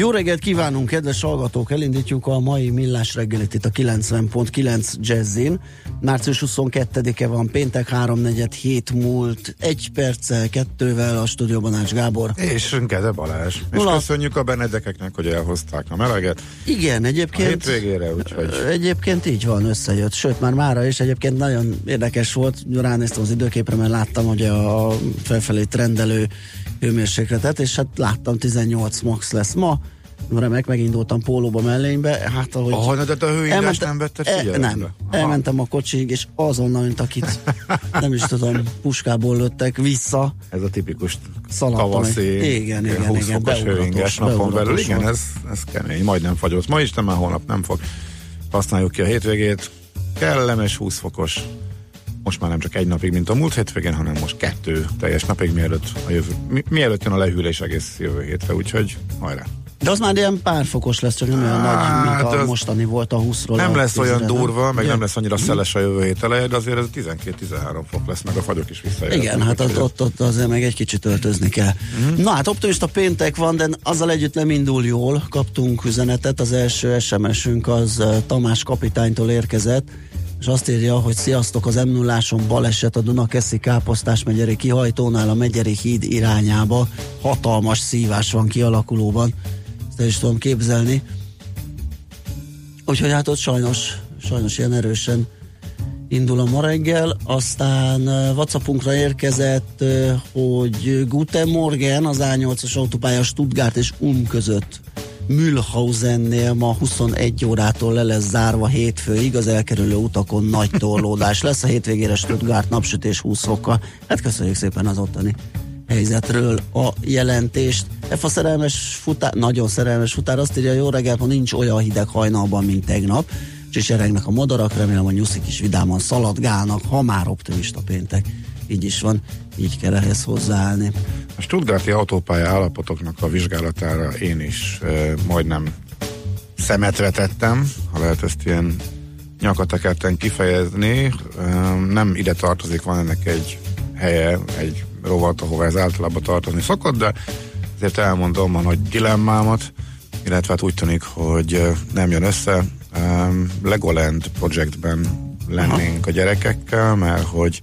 Jó reggelt kívánunk, kedves hallgatók! Elindítjuk a mai millás reggelit itt a 90.9 Jazzin. Március 22-e van, péntek 3.47 múlt, egy perccel, kettővel a stúdióban Ács Gábor. És Gede Balázs. És Ula. köszönjük a benedekeknek, hogy elhozták a meleget. Igen, A egyébként... hétvégére, úgyhogy... Egyébként így van, összejött. Sőt, már mára is egyébként nagyon érdekes volt. Ránéztem az időképre, mert láttam, hogy a felfelé trendelő hőmérsékletet, és hát láttam 18 max lesz ma. Remek, megindultam pólóba mellénybe, hát ahogy... A hajnadat a hőindás nem vetted e, figyelembe? Nem, Aha. elmentem a kocsig, és azonnal, mint akit nem is tudom, puskából lőttek vissza, Ez a tipikus Szaladtam tavaszi, egy- igen, igen, 20 igen, fokos hőinges napon belül. Igen, ez, ez kemény, majdnem fagyott. Ma is, de már holnap nem fog. Használjuk ki a hétvégét. Kellemes 20 fokos. Most már nem csak egy napig, mint a múlt hétvégén, hanem most kettő teljes napig, mielőtt, a jövő, mi, mielőtt jön a lehűlés egész jövő hétre, úgyhogy hajrá. De az már ilyen pár fokos lesz, csak nem olyan nagy, mint Hát a mostani volt a 20-ról. Nem a lesz olyan 10-re, nem? durva, meg nem lesz annyira szeles a jövő hét eleje, de azért ez 12-13 fok lesz, meg a fagyok is visszajönnek. Igen, hát ott, ott, ott azért meg egy kicsit öltözni kell. Mhm. Na hát optimista péntek van, de azzal együtt nem indul jól. Kaptunk üzenetet, az első SMS-ünk az Tamás kapitánytól érkezett, és azt írja, hogy sziasztok, az m 0 baleset a Dunakeszi Káposztás megyeri kihajtónál a megyeri híd irányába. Hatalmas szívás van kialakulóban. Ezt el is tudom képzelni. Úgyhogy hát ott sajnos, sajnos ilyen erősen indul a ma reggel, aztán Whatsappunkra érkezett, hogy Guten Morgen az A8-as autópálya Stuttgart és Ulm között Mühlhausennél ma 21 órától le lesz zárva hétfőig, az elkerülő utakon nagy torlódás lesz, a hétvégére Stuttgart napsütés 20 fokkal. Hát köszönjük szépen az ottani helyzetről a jelentést. F a szerelmes futár, nagyon szerelmes futár azt írja, jó reggelt, ma nincs olyan hideg hajnalban, mint tegnap. Csicseregnek a madarak, remélem a nyuszik is vidáman szaladgálnak, ha már optimista péntek. Így is van, így kell ehhez hozzáállni. A Stuttgarti autópálya állapotoknak a vizsgálatára én is e, majdnem szemet vetettem, ha lehet ezt ilyen nyakatekerten kifejezni. E, nem ide tartozik, van ennek egy helye, egy rovat, ahova ez általában tartozni szokott, de ezért elmondom a nagy dilemmámat, illetve hát úgy tűnik, hogy nem jön össze. Um, Legoland projektben lennénk a gyerekekkel, mert hogy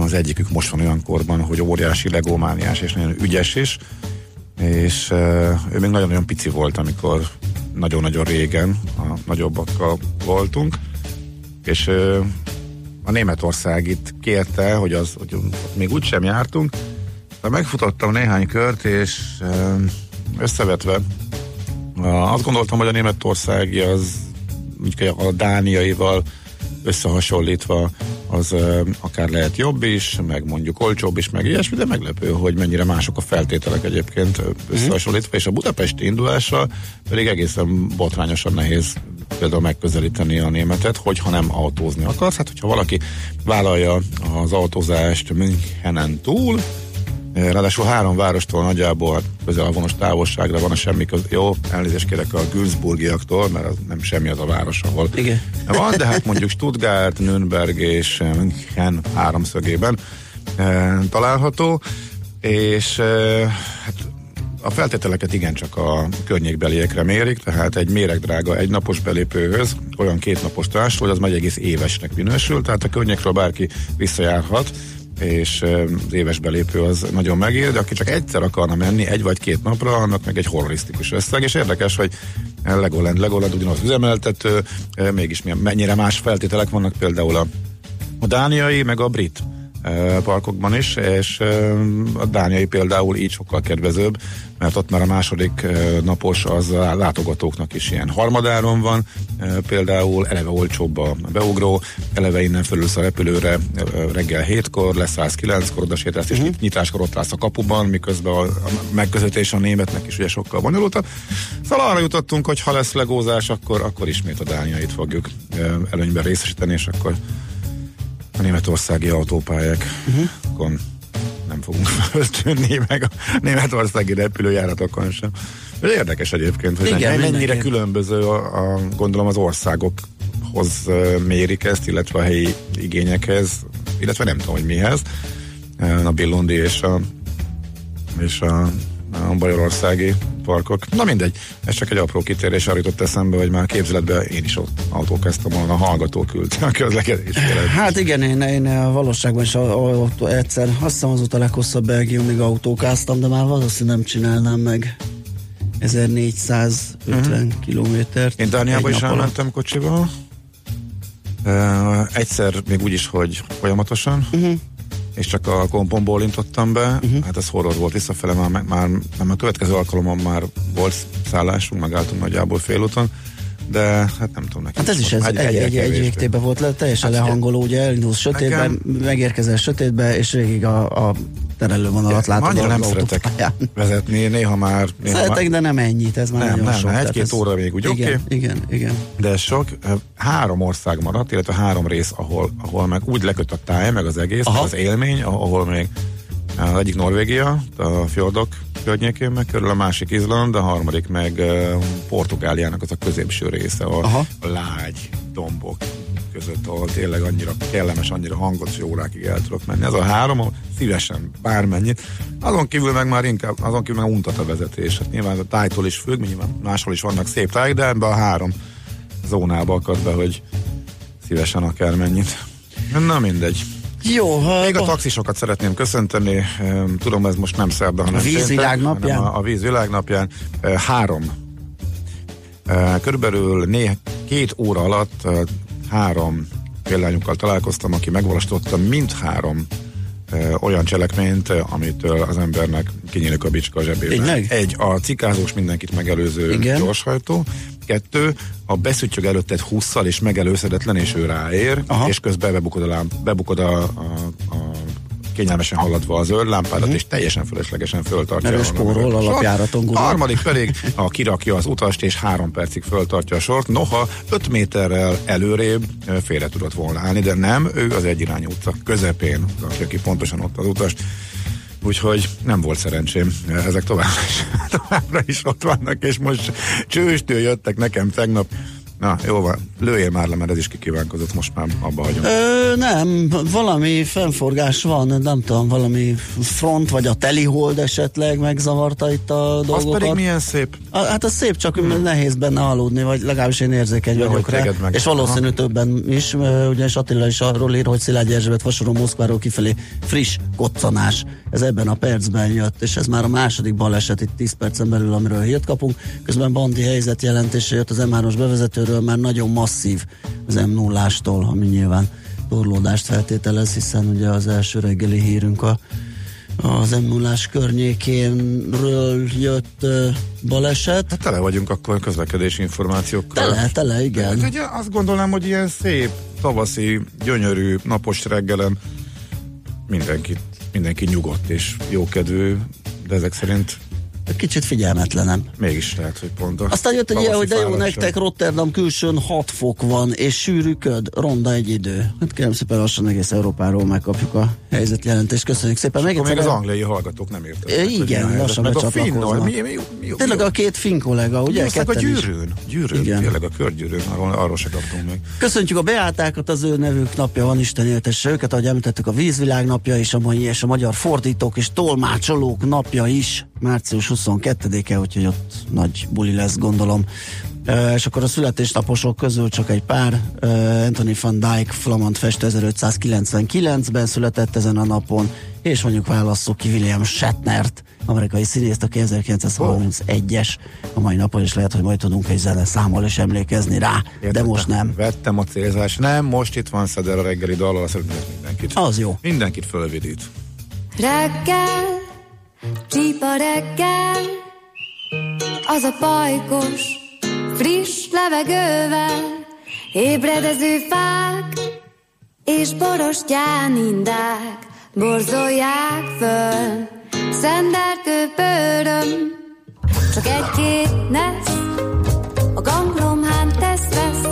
az egyikük most van olyan korban, hogy óriási legómániás és nagyon ügyes is, és ő még nagyon-nagyon pici volt, amikor nagyon-nagyon régen a nagyobbakkal voltunk, és a Németország itt kérte, hogy, az, hogy még úgysem jártunk, de megfutottam néhány kört, és összevetve azt gondoltam, hogy a németországi az úgy a dániaival összehasonlítva az akár lehet jobb is, meg mondjuk olcsóbb is, meg ilyesmi, de meglepő, hogy mennyire mások a feltételek egyébként ö, összehasonlítva, és a budapesti indulással pedig egészen botrányosan nehéz például megközelíteni a németet, hogyha nem autózni akarsz. Hát, hogyha valaki vállalja az autózást Münchenen túl, Ráadásul három várostól nagyjából hát közel a vonos távolságra van a semmi köz... Jó, elnézést kérek a Günzburgiaktól, mert az nem semmi az a város, ahol Igen. van, de hát mondjuk Stuttgart, Nürnberg és München háromszögében e, található, és e, hát a feltételeket igencsak a környékbeliekre mérik, tehát egy méregdrága egynapos belépőhöz olyan kétnapos társul, hogy az már egy egész évesnek minősül, tehát a környékről bárki visszajárhat, és az éves belépő az nagyon megér, de aki csak egyszer akarna menni egy vagy két napra, annak meg egy horrorisztikus összeg, és érdekes, hogy Legoland, Legoland ugyanaz üzemeltető, mégis mennyire más feltételek vannak például a, a dániai, meg a brit parkokban is, és a dániai például így sokkal kedvezőbb, mert ott már a második napos az a látogatóknak is ilyen harmadáron van, például eleve olcsóbb a beugró, eleve innen fölülsz a repülőre reggel 7-kor, leszállsz 9-kor, oda sétálsz, és uh-huh. nyitáskor ott állsz a kapuban, miközben a, a megközelítés a németnek is ugye sokkal bonyolultabb. Szóval arra jutottunk, hogy ha lesz legózás, akkor, akkor ismét a dániait fogjuk előnyben részesíteni, és akkor a németországi autópályák, uh-huh. nem fogunk feltűnni, meg a németországi repülőjáratokon sem. De érdekes egyébként, hogy Igen, mennyire mindenki. különböző a, a, gondolom az országokhoz mérik ezt, illetve a helyi igényekhez, illetve nem tudom, hogy mihez. A Billondi és a, és a a bajorországi parkok. Na mindegy, ez csak egy apró kitérés, arra jutott eszembe, hogy már képzeletben én is ott autókeztem volna, a hallgató küldte a közlekedés. Hát igen, én, én a valóságban is autó, egyszer, azt hiszem azóta a leghosszabb Belgiumig autókáztam, de már valószínűleg nem csinálnám meg 1450 uh-huh. kilométert. Én Dániába is elmentem kocsival. Uh, egyszer még úgy is, hogy folyamatosan. Uh-huh és csak a kompon bólintottam be, uh-huh. hát ez horror volt visszafele, már, már, már a következő alkalommal már volt szállásunk, megálltunk nagyjából félúton, de hát nem tudom nekem. Hát ez is ez, egy, egy, egy, egy végtében volt, le, teljesen hát lehangoló, ugye elindulsz sötétbe, megérkezel sötétbe, és végig a, a terelővonalat látod. Annyira nem szeretek vezetni, néha már... Néha Szeretek, már... de nem ennyit, ez már nem, nagyon nem, sok. Egy-két óra még úgy, oké? Okay. Igen, igen. De sok, három ország maradt, illetve három rész, ahol, ahol meg úgy leköt a táj, meg az egész, Aha. az élmény, ahol még az egyik Norvégia, a fjordok környékén meg körül, a másik Izland, a harmadik meg uh, Portugáliának az a középső része, a, a lágy dombok között, ahol tényleg annyira kellemes, annyira hangos, hogy órákig el tudok menni. Ez a három, szívesen bármennyit. Azon kívül meg már inkább, azon kívül meg untat a vezetés. Hát nyilván a tájtól is függ, nyilván máshol is vannak szép tájk, de ebbe a három zónába akad be, hogy szívesen akár mennyit. Na mindegy. Jó, ha Még a taxisokat szeretném köszönteni. Tudom, ez most nem szerda, hanem a vízvilágnapján. A, a vízvilágnapján. Három. Körülbelül né, két óra alatt három példányunkkal találkoztam, aki megvalósította mindhárom olyan cselekményt, amitől az embernek kinyílik a bicska a zsebében. Egy, a cikázós mindenkit megelőző Igen. gyorshajtó. Kettő, a beszüttyög előtted húszszal és megelőzhetetlen, és ő ráér, Aha. és közben bebukod a, lám, bebukod a, a, a kényelmesen haladva az lámpádat, uh-huh. és teljesen fölöslegesen föltartja. Mert spórol alapjáraton A harmadik pedig, ha kirakja az utast, és három percig föltartja a sort, noha öt méterrel előrébb félre tudott volna állni, de nem, ő az egyirányú utca közepén rakja ki pontosan ott az utast. Úgyhogy nem volt szerencsém. Ezek továbbra is, továbbra is ott vannak, és most csőstől jöttek nekem tegnap Na, jó van. Lőjél már le, mert ez is kikívánkozott, most már abba hagyom. Ö, nem, valami fennforgás van, nem tudom, valami front, vagy a telihold esetleg megzavarta itt a dolgokat. Az pedig milyen szép. A, hát az szép, csak hmm. nehéz benne aludni, vagy legalábbis én érzékeny ja, vagyok rá. Meg. És valószínű Aha. többen is, ugyanis Attila is arról ír, hogy Szilágyi Erzsébet Fasoró Moszkváról kifelé friss koccanás. Ez ebben a percben jött, és ez már a második baleset itt 10 percen belül, amiről hírt kapunk. Közben bandi helyzet jelentése jött az M3-os bevezetőről, részéről már nagyon masszív az m 0 ami nyilván torlódást feltételez, hiszen ugye az első reggeli hírünk a az m 0 környékénről jött uh, baleset. Hát tele vagyunk akkor közlekedési információkkal. Tele, tele, igen. Hát, ugye azt gondolnám, hogy ilyen szép, tavaszi, gyönyörű, napos reggelen mindenki, mindenki nyugodt és jókedvű, de ezek szerint Kicsit figyelmetlenem. Mégis lehet, hogy pont a Aztán jött egy ilyen, hogy de jó nektek Rotterdam külsőn 6 fok van, és sűrű köd, ronda egy idő. Hát kérem szépen lassan egész Európáról megkapjuk a helyzetjelentést. Köszönjük szépen. Még, még az angliai hallgatók nem értek. E, igen, lassan meg a finn, mi, mi, mi, mi, Tényleg a két finn kollega, ugye? a gyűrűn, gyűrűn, igen. tényleg a körgyűrűn, arról, arról se kaptunk még. Köszöntjük a beátákat, az ő nevük napja van, Isten éltesse őket, ahogy említettük a vízvilág napja és a, mai, és a magyar fordítók és tolmácsolók napja is március 22-e, úgyhogy ott nagy buli lesz, gondolom. Uh, és akkor a születésnaposok közül csak egy pár. Uh, Anthony van Dyke, flamand festő 1599-ben született ezen a napon, és mondjuk válasszuk ki William Shatnert, amerikai színészt, aki 1931-es a mai napon, és lehet, hogy majd tudunk egy zene számmal is emlékezni rá, Értettem. de most nem. Vettem a célzás. Nem, most itt van Szeder a reggeli dallal, szerintem mindenkit. Az jó. Mindenkit fölvidít. Reggel, csípa reggel, az a pajkos, friss levegővel, ébredező fák, és borostyán indák, borzolják föl, szenderkő pöröm, csak egy-két nesz, a ganglomhán tesz-vesz,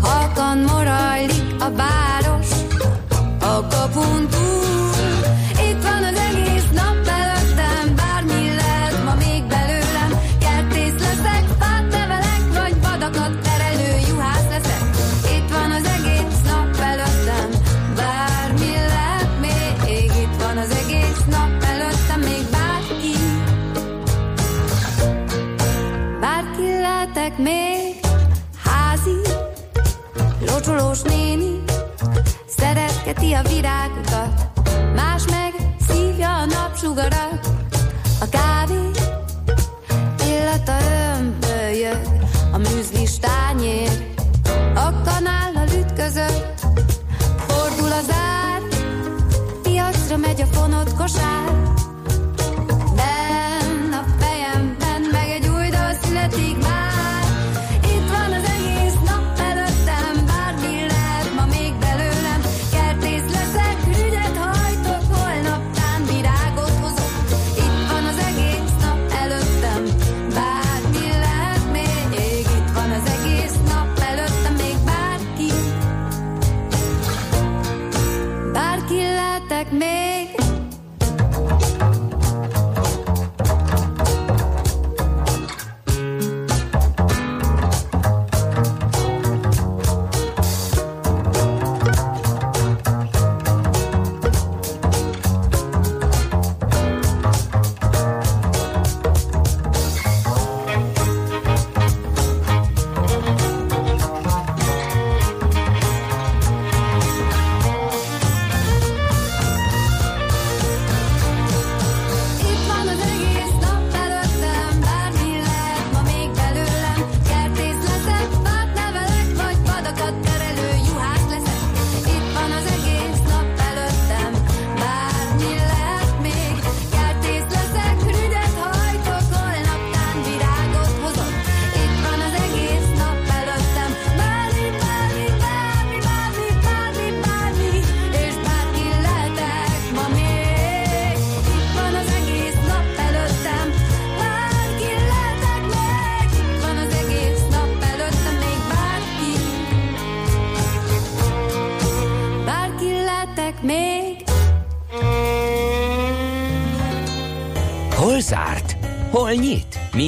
halkan morajlik a város, a kapun túl. Szeretgeti a virágokat, más meg szívja a napsugarat, a kávé illata ömbölyög, a műzlis tányér, a kanállal ütközött, fordul az ár, piacra megy a fonott kosár,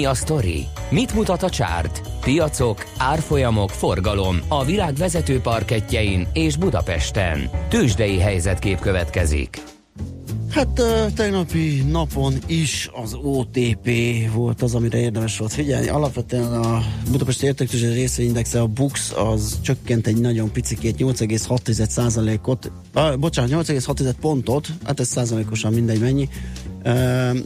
Mi a sztori? Mit mutat a csárt? Piacok, árfolyamok, forgalom a világ vezető parketjein és Budapesten. Tősdei helyzetkép következik. Hát tegnapi napon is az OTP volt az, amire érdemes volt figyelni. Alapvetően a Budapesti Értéktőzsde részvényindexe, a BUX, az csökkent egy nagyon picikét, 8,6%-ot, ah, bocsánat, 8,6 pontot, hát ez százalékosan mindegy mennyi,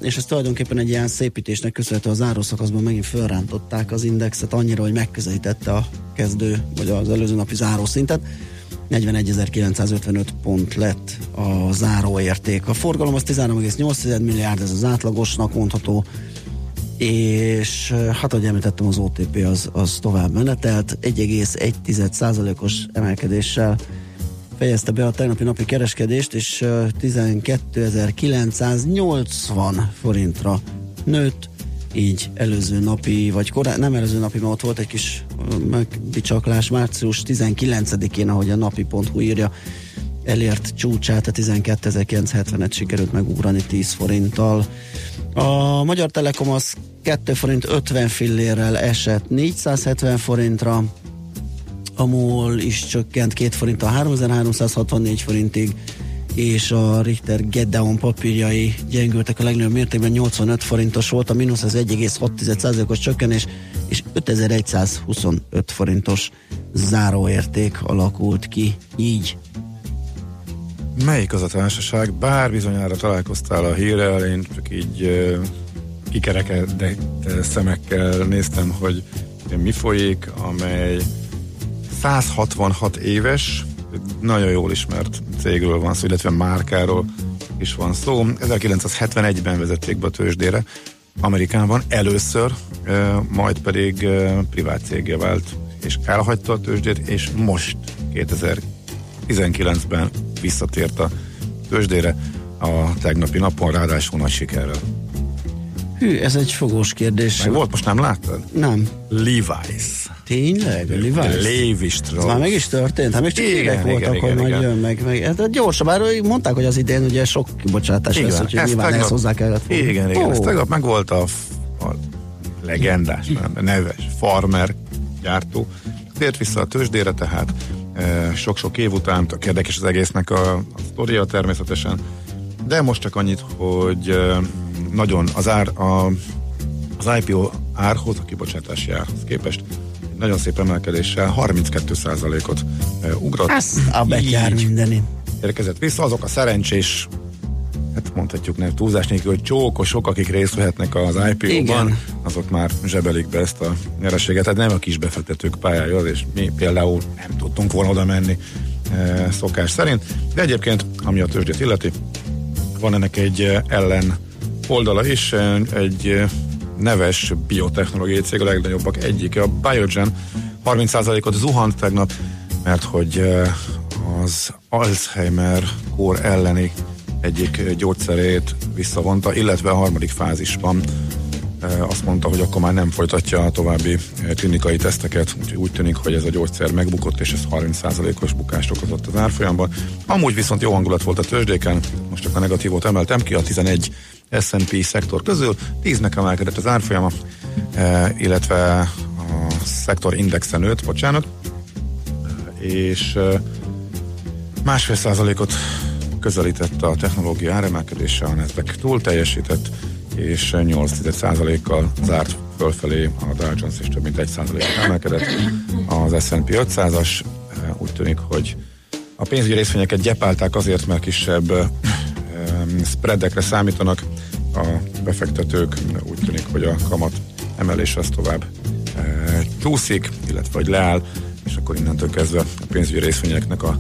És ez tulajdonképpen egy ilyen szépítésnek köszönhető az zárószakaszban megint felrántották az indexet annyira, hogy megközelítette a kezdő, vagy az előző napi zárószintet. 41.955 pont lett a záróérték. A forgalom az 13,8 milliárd, ez az átlagosnak mondható, és hát ahogy említettem, az OTP az, az tovább menetelt, 1,1%-os emelkedéssel fejezte be a tegnapi napi kereskedést, és 12.980 forintra nőtt, így előző napi, vagy korá, nem előző napi, mert ott volt egy kis megbicsaklás március 19-én, ahogy a napi.hu írja, elért csúcsát, a 12.970-et sikerült megugrani 10 forinttal. A Magyar Telekom az 2 forint 50 fillérrel esett 470 forintra, a MOL is csökkent 2 forint a 3364 forintig, és a Richter Gedeon papírjai gyengültek a legnagyobb mértékben, 85 forintos volt, a mínusz az 1,6%-os csökkenés, és 5125 forintos záróérték alakult ki így. Melyik az a társaság? Bár bizonyára találkoztál a hírrel, én csak így uh, kikerekedett szemekkel néztem, hogy mi folyik, amely 166 éves, nagyon jól ismert cégről van szó, illetve márkáról is van szó. 1971-ben vezették be a tőzsdére Amerikában először, majd pedig privát cégje vált, és elhagyta a tőzsdét, és most 2019-ben visszatért a tőzsdére a tegnapi napon, ráadásul nagy sikerrel. Hű, ez egy fogós kérdés. Meg volt, most nem láttad? Nem. Levi's. Tényleg? Levi's? Levi Strauss. Ez már meg is történt? Hát még csak Igen, évek voltak, igen, hogy igen, majd igen. jön meg. meg. Hát gyorsabb, bár mondták, hogy az idén ugye sok kibocsátás lesz, úgyhogy nyilván ehhez hozzá kellett fogni. Igen, igen, Ó, ez tegnap meg volt a, a legendás, nem, neves farmer gyártó. Tért vissza a tőzsdére, tehát e, sok-sok év után, tök érdekes az egésznek a, a sztoria természetesen, de most csak annyit, hogy e, nagyon az ár, a, az IPO árhoz, a kibocsátási árhoz képest nagyon szép emelkedéssel 32%-ot e, ugrott. Ez a betyár mindenin. érkezett vissza, azok a szerencsés hát mondhatjuk nem túlzás nélkül, hogy csókosok, akik részt vehetnek az IPO-ban, azok már zsebelik be ezt a nyereséget. Tehát nem a kis befektetők pályája az, és mi például nem tudtunk volna oda menni e, szokás szerint. De egyébként, ami a tőzsdét illeti, van ennek egy eh, ellen oldala is, eh, egy neves biotechnológiai cég, a legnagyobbak egyike, a Biogen 30%-ot zuhant tegnap, mert hogy eh, az Alzheimer kór elleni egyik gyógyszerét visszavonta, illetve a harmadik fázisban eh, azt mondta, hogy akkor már nem folytatja a további eh, klinikai teszteket, úgyhogy úgy tűnik, hogy ez a gyógyszer megbukott, és ez 30%-os bukást okozott az árfolyamban. Amúgy viszont jó hangulat volt a tőzsdéken, most csak a negatívot emeltem ki, a 11 S&P szektor közül, 10 emelkedett az árfolyama, eh, illetve a szektor indexen nőtt, bocsánat, és eh, másfél százalékot közelített a technológia áremelkedése, a Nasdaq túl teljesített, és 8%-kal zárt fölfelé a Dow Jones is több mint 1%-ot emelkedett. Az S&P 500-as eh, úgy tűnik, hogy a pénzügyi részvényeket gyepálták azért, mert kisebb spreadekre számítanak a befektetők. Úgy tűnik, hogy a kamat emelés az tovább eh, csúszik, illetve hogy leáll, és akkor innentől kezdve a pénzügyi részvényeknek a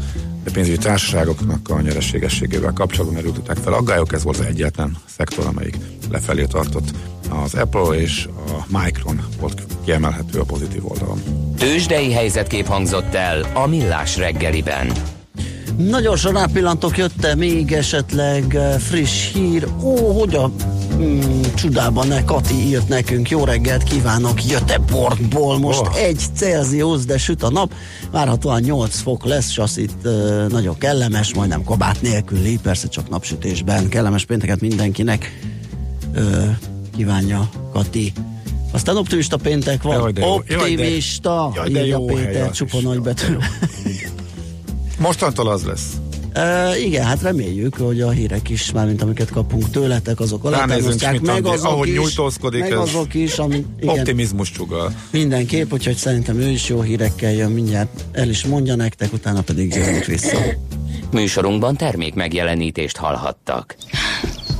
a pénzügyi társaságoknak a nyereségességével kapcsolatban merültek fel aggályok, ez volt az egyetlen szektor, amelyik lefelé tartott. Az Apple és a Micron volt kiemelhető a pozitív oldalon. Tőzsdei helyzetkép hangzott el a Millás reggeliben. Nagyon gyorsan rápillantok, jött-e még esetleg eh, friss hír? Ó, hogy a mm, csodában ne Kati írt nekünk, jó reggelt kívánok, Göteborgból most Oh. egy Celsius, de süt a nap, várhatóan 8 fok lesz, és azt itt uh, nagyon kellemes, majdnem kabát nélküli, persze csak napsütésben, kellemes pénteket mindenkinek uh, kívánja Kati. Aztán optimista péntek van, Jaj, de jó. Jaj, de- optimista, Jaj, de jó Péter, az csupa nagybetű. Mostantól az lesz. Uh, igen, hát reméljük, hogy a hírek is, mármint amiket kapunk tőletek, azok alátámasztják, meg azok ahogy is, nyújtózkodik, meg ez azok is, ami, igen, Optimizmus csugal. mindenképp, úgyhogy szerintem ő is jó hírekkel jön, mindjárt el is mondja nektek, utána pedig jövünk vissza. Műsorunkban termék megjelenítést hallhattak.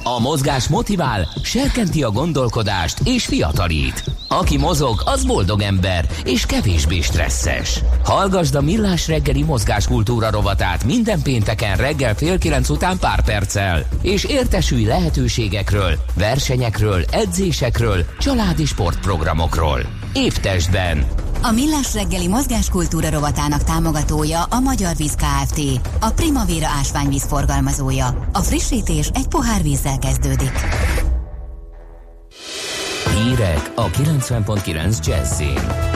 A mozgás motivál, serkenti a gondolkodást és fiatalít. Aki mozog, az boldog ember és kevésbé stresszes. Hallgasd a Millás reggeli mozgáskultúra rovatát minden pénteken reggel fél kilenc után pár perccel, és értesülj lehetőségekről, versenyekről, edzésekről, családi sportprogramokról. Épp testben. A Millás reggeli mozgáskultúra rovatának támogatója a Magyar Víz Kft. A Primavera ásványvíz forgalmazója. A frissítés egy pohár vízzel kezdődik. Hírek a 90.9 Jazzin.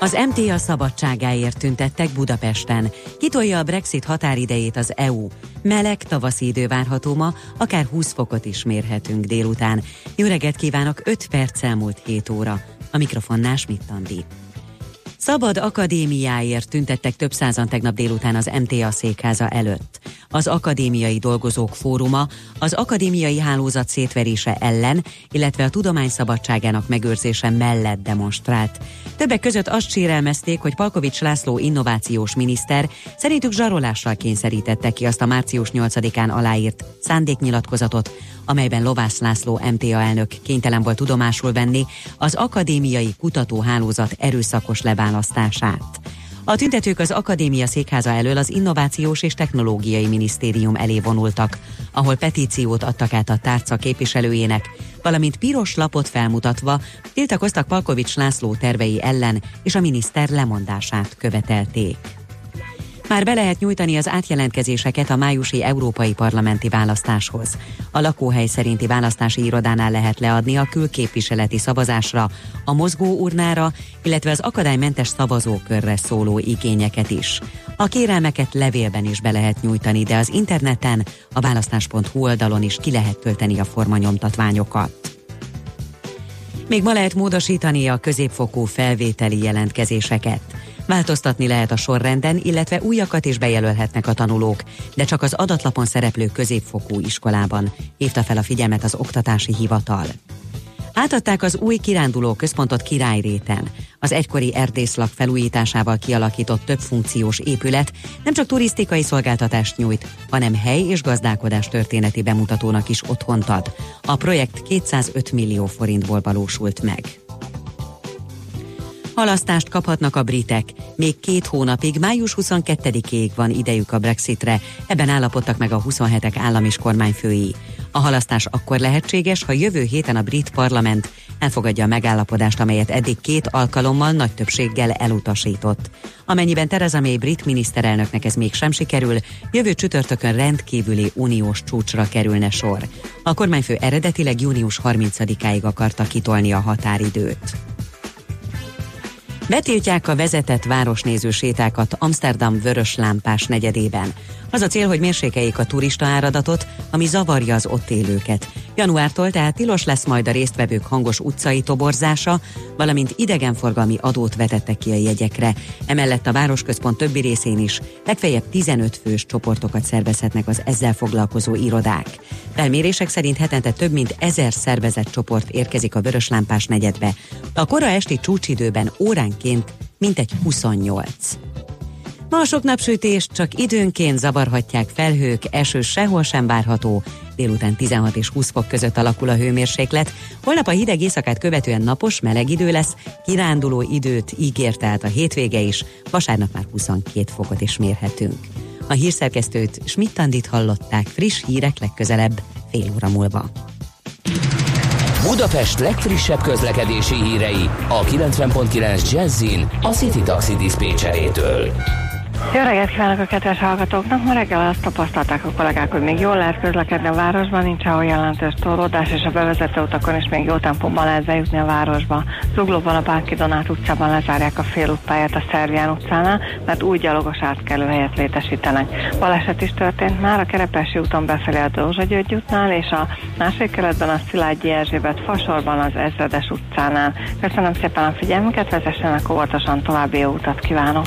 Az MTA szabadságáért tüntettek Budapesten. Kitolja a Brexit határidejét az EU. Meleg tavaszi idő várható ma, akár 20 fokot is mérhetünk délután. Jó reggelt kívánok, 5 perc elmúlt 7 óra. A mikrofonnál Schmidt Andi. Szabad akadémiáért tüntettek több százan tegnap délután az MTA székháza előtt. Az Akadémiai Dolgozók Fóruma az akadémiai hálózat szétverése ellen, illetve a tudomány szabadságának megőrzése mellett demonstrált. Többek között azt sérelmezték, hogy Palkovics László innovációs miniszter szerintük zsarolással kényszerítette ki azt a március 8-án aláírt szándéknyilatkozatot, amelyben Lovász László MTA elnök kénytelen volt tudomásul venni az akadémiai kutatóhálózat erőszakos leválasztását. A tüntetők az akadémia székháza elől az Innovációs és Technológiai Minisztérium elé vonultak, ahol petíciót adtak át a tárca képviselőjének, valamint piros lapot felmutatva tiltakoztak Palkovics László tervei ellen és a miniszter lemondását követelték. Már be lehet nyújtani az átjelentkezéseket a májusi európai parlamenti választáshoz. A lakóhely szerinti választási irodánál lehet leadni a külképviseleti szavazásra, a mozgó urnára, illetve az akadálymentes szavazókörre szóló igényeket is. A kérelmeket levélben is be lehet nyújtani, de az interneten, a választás.hu oldalon is ki lehet tölteni a formanyomtatványokat. Még ma lehet módosítani a középfokú felvételi jelentkezéseket. Változtatni lehet a sorrenden, illetve újakat is bejelölhetnek a tanulók, de csak az adatlapon szereplő középfokú iskolában, hívta fel a figyelmet az oktatási hivatal. Átadták az új kiránduló központot Királyréten. Az egykori erdészlak felújításával kialakított több funkciós épület nem csak turisztikai szolgáltatást nyújt, hanem hely és gazdálkodás történeti bemutatónak is otthont ad. A projekt 205 millió forintból valósult meg. Halasztást kaphatnak a britek. Még két hónapig, május 22-ig van idejük a Brexitre. Ebben állapodtak meg a 27-ek állam és kormányfői. A halasztás akkor lehetséges, ha jövő héten a brit parlament elfogadja a megállapodást, amelyet eddig két alkalommal nagy többséggel elutasított. Amennyiben Theresa May brit miniszterelnöknek ez mégsem sikerül, jövő csütörtökön rendkívüli uniós csúcsra kerülne sor. A kormányfő eredetileg június 30-áig akarta kitolni a határidőt. Betiltják a vezetett városnéző sétákat Amsterdam vörös lámpás negyedében. Az a cél, hogy mérsékeljék a turista áradatot, ami zavarja az ott élőket. Januártól tehát tilos lesz majd a résztvevők hangos utcai toborzása, valamint idegenforgalmi adót vetettek ki a jegyekre. Emellett a városközpont többi részén is legfeljebb 15 fős csoportokat szervezhetnek az ezzel foglalkozó irodák. Felmérések szerint hetente több mint ezer szervezett csoport érkezik a vöröslámpás negyedbe. A kora esti csúcsidőben óránként mintegy 28. Ma a sok napsütés csak időnként zavarhatják felhők, eső sehol sem várható, délután 16 és 20 fok között alakul a hőmérséklet. Holnap a hideg éjszakát követően napos, meleg idő lesz, kiránduló időt ígért át a hétvége is, vasárnap már 22 fokot is mérhetünk. A hírszerkesztőt Schmidt-Tandit hallották friss hírek legközelebb, fél óra múlva. Budapest legfrissebb közlekedési hírei a 90.9 Jazzin a City Taxi. Jó reggelt kívánok a kedves hallgatóknak! Ma reggel azt tapasztalták a kollégák, hogy még jól lehet közlekedni a városban, nincs ahol jelentős torlódás, és a bevezető utakon is még jó tempóban lehet bejutni a városba. Zuglóban a Bánki Donát utcában lezárják a félútpályát a Szervián utcánál, mert új gyalogos átkelőhelyet létesítenek. Baleset is történt már a Kerepesi úton befelé a Dózsa György útnál, és a másik keretben a Szilágyi Erzsébet fasorban az Ezredes utcánál. Köszönöm szépen a figyelmüket, vezessenek óvatosan további jó utat kívánok!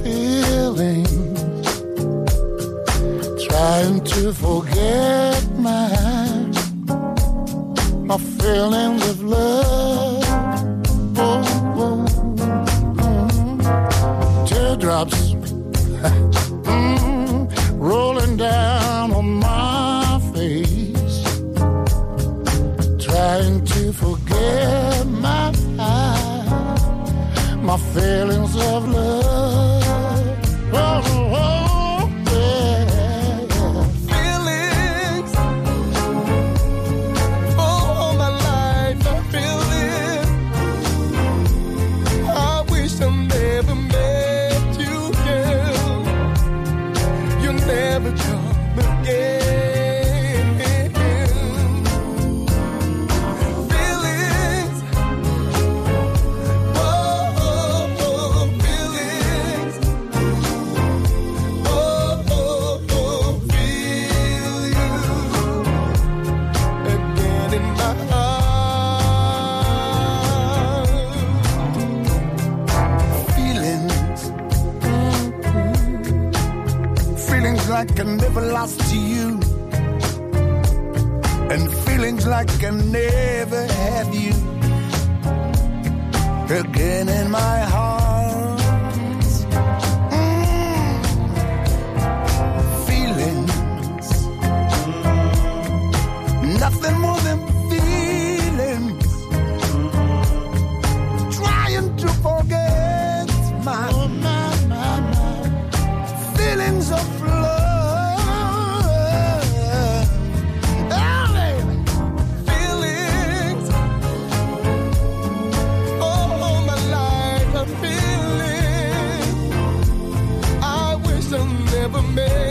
never met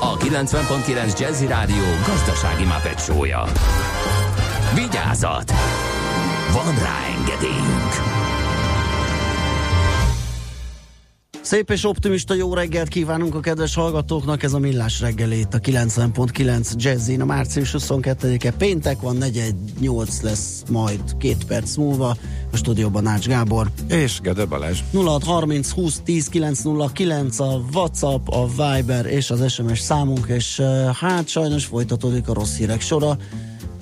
a 90.9 Jazzy Rádió gazdasági mapetsója. Vigyázat! Van rá engedélyünk! Szép és optimista jó reggelt kívánunk a kedves hallgatóknak, ez a Millás reggelét, a 90.9 Jazzin, a március 22-e péntek van, 418 lesz majd két perc múlva, a stúdióban Ács Gábor. És Gede Balázs. 0630 20 10 909 a WhatsApp, a Viber és az SMS számunk, és uh, hát sajnos folytatódik a rossz hírek sora.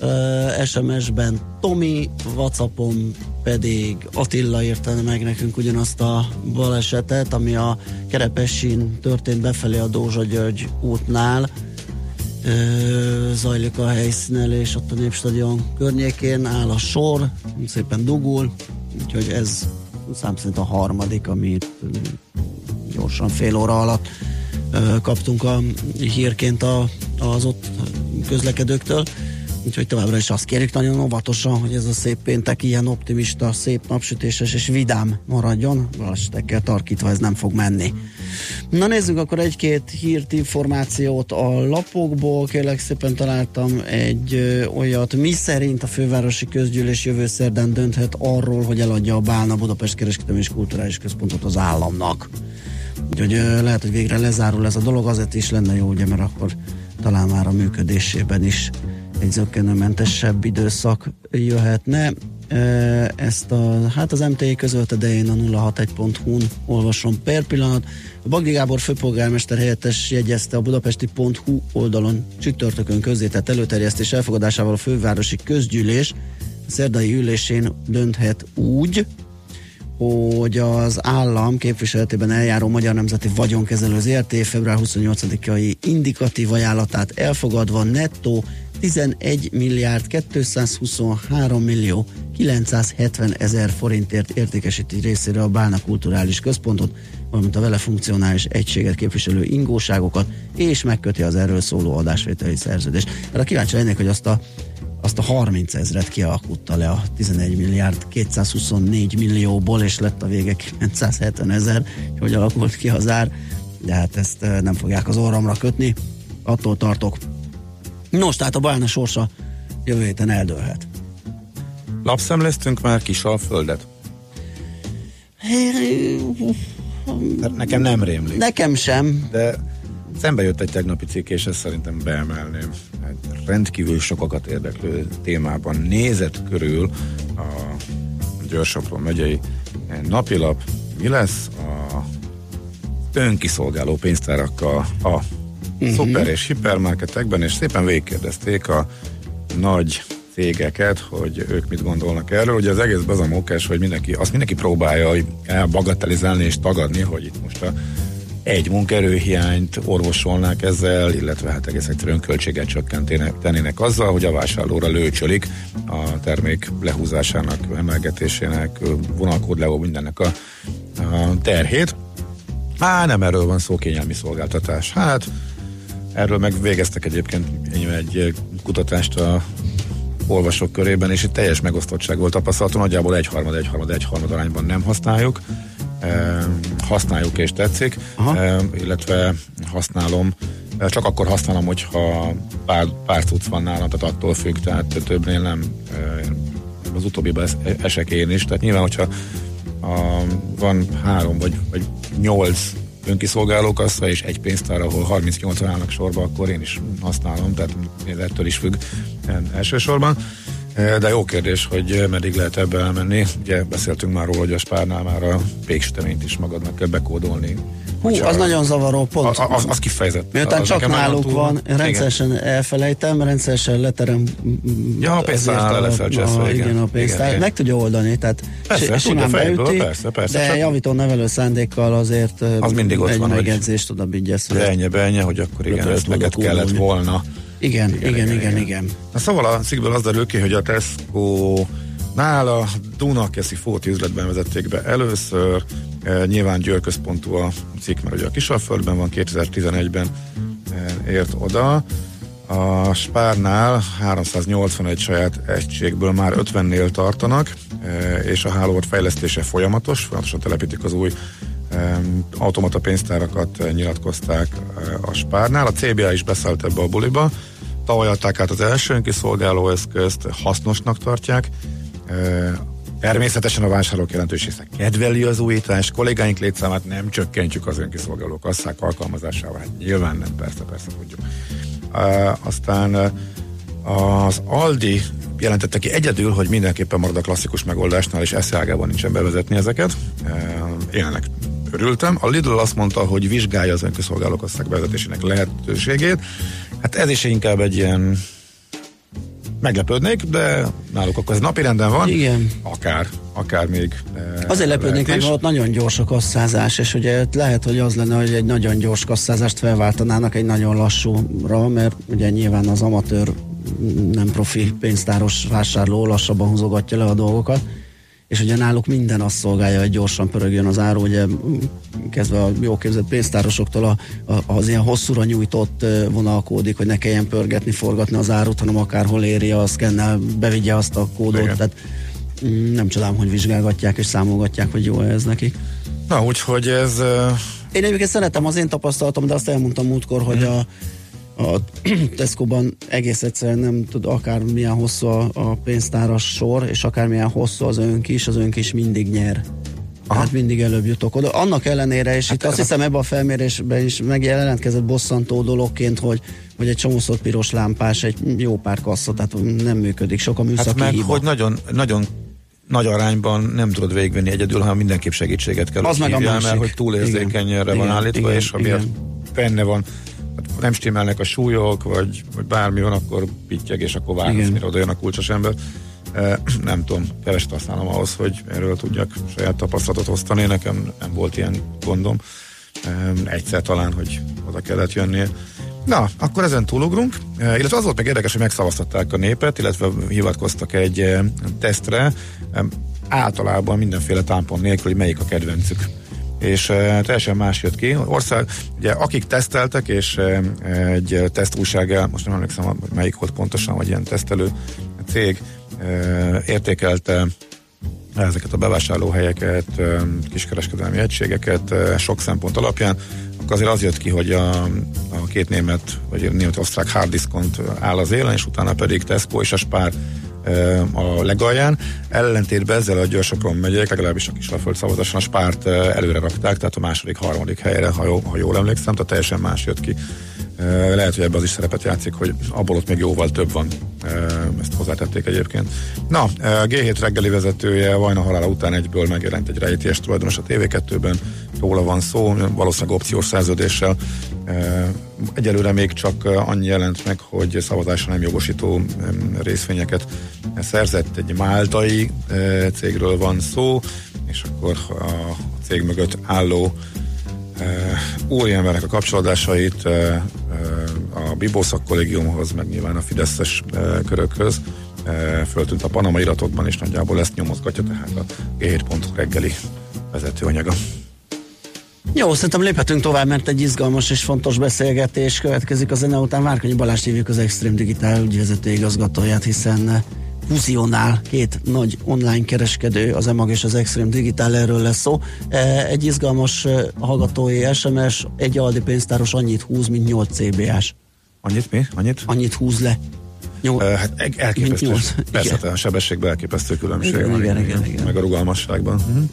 Uh, SMS-ben Tomi, Whatsappon pedig Attila írta meg nekünk ugyanazt a balesetet, ami a Kerepessin történt befelé a Dózsa György útnál. Ö, zajlik a helyszínelés ott a Népstadion környékén, áll a sor, szépen dugul, úgyhogy ez szám szerint a harmadik, amit gyorsan fél óra alatt kaptunk a hírként a, az ott közlekedőktől. Úgyhogy továbbra is azt kérjük nagyon óvatosan, hogy ez a szép péntek ilyen optimista, szép napsütéses és vidám maradjon. Balesetekkel tarkítva ez nem fog menni. Na nézzük akkor egy-két hírt, információt a lapokból. Kérlek szépen találtam egy ö, olyat, mi szerint a fővárosi közgyűlés jövő szerdán dönthet arról, hogy eladja a Bálna Budapest Kereskedelmi és Kulturális Központot az államnak. Úgyhogy ö, lehet, hogy végre lezárul ez a dolog, azért is lenne jó, ugye, mert akkor talán már a működésében is egy zökkenőmentesebb időszak jöhetne. Ezt a, hát az MTI közölte, de én a 061.hu-n olvasom per pillanat. A Bagdi Gábor főpolgármester helyettes jegyezte a budapesti.hu oldalon csütörtökön közzétett előterjesztés elfogadásával a fővárosi közgyűlés szerdai ülésén dönthet úgy, hogy az állam képviseletében eljáró Magyar Nemzeti Vagyonkezelő ZRT február 28-ai indikatív ajánlatát elfogadva nettó 11 milliárd 223 millió 970 ezer forintért értékesíti részére a Bálna Kulturális Központot, valamint a vele funkcionális egységet képviselő ingóságokat, és megköti az erről szóló adásvételi szerződést. Erre kíváncsi lennék, hogy azt a azt a 30 ezret kialkutta le a 11 milliárd 224 millióból, és lett a vége 970 ezer, hogy alakult ki az ár, de hát ezt eh, nem fogják az orromra kötni, attól tartok. Nos, tehát a Bálna sorsa jövő héten eldőlhet. Lapszemleztünk már Kisalföldet? Hát Nekem nem rémlik. Nekem sem, De Szembe jött egy tegnapi cikk, és ezt szerintem beemelném. Egy rendkívül sokakat érdeklő témában nézett körül a Győr-Sopron megyei napilap. Mi lesz a önkiszolgáló pénztárakkal a uh-huh. szuper és hipermarketekben, és szépen végigkérdezték a nagy cégeket, hogy ők mit gondolnak erről. Ugye az egész az a mókás, hogy mindenki, azt mindenki próbálja elbagatelizálni és tagadni, hogy itt most a egy munkerőhiányt orvosolnák ezzel, illetve hát egész egyszerűen költséget csökkentenének azzal, hogy a vásárlóra lőcsölik a termék lehúzásának, emelgetésének, vonalkód leó mindennek a, a terhét. Á, nem erről van szó, kényelmi szolgáltatás. Hát, erről meg végeztek egyébként egy kutatást a olvasók körében, és itt teljes megosztottság volt tapasztalható, nagyjából egyharmad, egyharmad, egyharmad arányban nem használjuk. Használjuk és tetszik, Aha. illetve használom, csak akkor használom, hogyha pár, pár cucc van nálam, tehát attól függ, tehát többnél nem. Az utóbbiban esek én is, tehát nyilván, hogyha a, van három vagy, vagy nyolc önkiszolgáló kassa és egy pénztár, ahol 38 állnak sorba, akkor én is használom, tehát ettől is függ elsősorban. De jó kérdés, hogy meddig lehet ebbe elmenni. Ugye beszéltünk már róla, hogy a spárnál már a péksüteményt is magadnak kell bekódolni. Hú, az a, nagyon zavaró pont. A, az, az kifejezett. Miután az csak náluk van, rendszeresen igen. elfelejtem, rendszeresen leterem. Ja, a pénztárnál leszel cseszve, igen. igen. a pénztár. Igen. Meg tudja oldani, tehát persze, simán fejből, beüti, persze, persze, de csak... javító nevelő szándékkal azért az mindig ott egy van, megjegyzést oda bigyesz. Benye, benye, hogy akkor igen, meg kellett volna igen, igen, igen, igen. igen, igen. Na, szóval a cikkből az derül ki, hogy a Tesco nála Dunakeszi Fóti üzletben vezették be először, e, nyilván győrközpontú a cikk, mert ugye a Kisalföldben van, 2011-ben e, ért oda. A Spárnál 381 saját egységből már 50-nél tartanak, e, és a hálózat fejlesztése folyamatos, folyamatosan telepítik az új automata pénztárakat e, nyilatkozták a Spárnál. A CBA is beszállt ebbe a buliba. Tavaly adták át az első önkiszolgáló eszközt, hasznosnak tartják. Természetesen a vásárlók jelentős része kedveli az újítást, kollégáink létszámát nem csökkentjük az önkiszolgáló kasszák alkalmazásával, hát nyilván nem, persze, persze tudjuk. aztán az Aldi jelentette ki egyedül, hogy mindenképpen marad a klasszikus megoldásnál, és eszeágában nincsen bevezetni ezeket. Én ennek örültem. A Lidl azt mondta, hogy vizsgálja az önkiszolgálók kasszák bevezetésének lehetőségét. Hát ez is inkább egy ilyen meglepődnék, de náluk akkor ez napirenden van. Igen. Akár, akár még. Azért lepődnék meg, ott nagyon gyors a kasszázás, és ugye lehet, hogy az lenne, hogy egy nagyon gyors kasszázást felváltanának egy nagyon lassúra, mert ugye nyilván az amatőr nem profi pénztáros vásárló lassabban húzogatja le a dolgokat és ugye náluk minden azt szolgálja, hogy gyorsan pörögjön az áru, ugye kezdve a jó képzett pénztárosoktól a, a, az ilyen hosszúra nyújtott vonalkódik, hogy ne kelljen pörgetni, forgatni az árut, hanem akárhol érje a szkennel, bevigye azt a kódot, Igen. tehát nem csodálom, hogy vizsgálgatják és számolgatják, hogy jó ez nekik. Na, úgyhogy ez... Én egyébként szeretem az én tapasztalatom, de azt elmondtam múltkor, hogy hmm. a a Tesco-ban egész egyszerűen nem tud akármilyen hosszú a, a pénztáras sor, és akármilyen hosszú az önk is, az önk is mindig nyer. Aha. Hát mindig előbb jutok oda. Annak ellenére, és hát itt azt hiszem ebben a felmérésben is megjelentkezett bosszantó dologként, hogy, hogy egy csomószor piros lámpás, egy jó pár kassza, tehát nem működik, sok a műszaki hát meg, hiba. hogy nagyon, nagyon nagy arányban nem tudod végigvenni egyedül, hanem mindenképp segítséget kell. Az meg a másik. mert hogy túlérzékenyre van állítva, igen, és amiért benne van nem stimmelnek a súlyok, vagy, vagy bármi van, akkor pittyeg, és akkor vársz, mire odajön a kulcsos ember. Nem tudom, keveset használom ahhoz, hogy erről tudjak saját tapasztalatot osztani, nekem nem volt ilyen gondom. Egyszer talán, hogy oda kellett jönnie. Na, akkor ezen túlugrunk, illetve az volt meg érdekes, hogy megszavaztatták a népet, illetve hivatkoztak egy tesztre, általában mindenféle támpon nélkül, hogy melyik a kedvencük és uh, teljesen más jött ki. Ország, ugye akik teszteltek, és uh, egy tesztújság, most nem emlékszem, melyik volt pontosan, vagy ilyen tesztelő cég értékelte ezeket a bevásárlóhelyeket, kiskereskedelmi egységeket sok szempont alapján, akkor azért az jött ki, hogy a, a két német, vagy német-osztrák hard diskont áll az élen, és utána pedig Tesco és a Spár ö, a legalján. Ellentétben ezzel a gyorsokon megyek, legalábbis a Kisalföld szavazáson a spárt ö, előre rakták, tehát a második, harmadik helyre, ha, jó, ha jól emlékszem, tehát teljesen más jött ki. Lehet, hogy ebben az is szerepet játszik, hogy abból ott még jóval több van. Ezt hozzátették egyébként. Na, a G7 reggeli vezetője Vajna halála után egyből megjelent egy rejtélyes tulajdonos a TV2-ben, róla van szó, valószínűleg opciós szerződéssel. Egyelőre még csak annyi jelent meg, hogy szavazásra nem jogosító részvényeket szerzett egy máltai cégről van szó, és akkor a cég mögött álló új embernek a kapcsolódásait a Bibószak kollégiumhoz, meg nyilván a Fideszes körökhöz föltűnt a Panama iratokban, és nagyjából ezt nyomozgatja tehát a G7 reggeli vezetőanyaga. Jó, szerintem léphetünk tovább, mert egy izgalmas és fontos beszélgetés következik a zene után. Várkonyi Balázs hívjuk az Extreme Digital ügyvezető igazgatóját, hiszen eh, fuzionál két nagy online kereskedő, az EMAG és az Extreme Digital, erről lesz szó. Eh, Egy izgalmas eh, hallgatói SMS, egy Aldi pénztáros annyit húz, mint 8 CBS. Annyit mi? Annyit? Annyit húz le. Nyol- Uh, hát elképesztő. Persze, Igen. a sebességben elképesztő különbség Igen, van. igen, igen, igen. Meg a rugalmasságban. Uh-huh.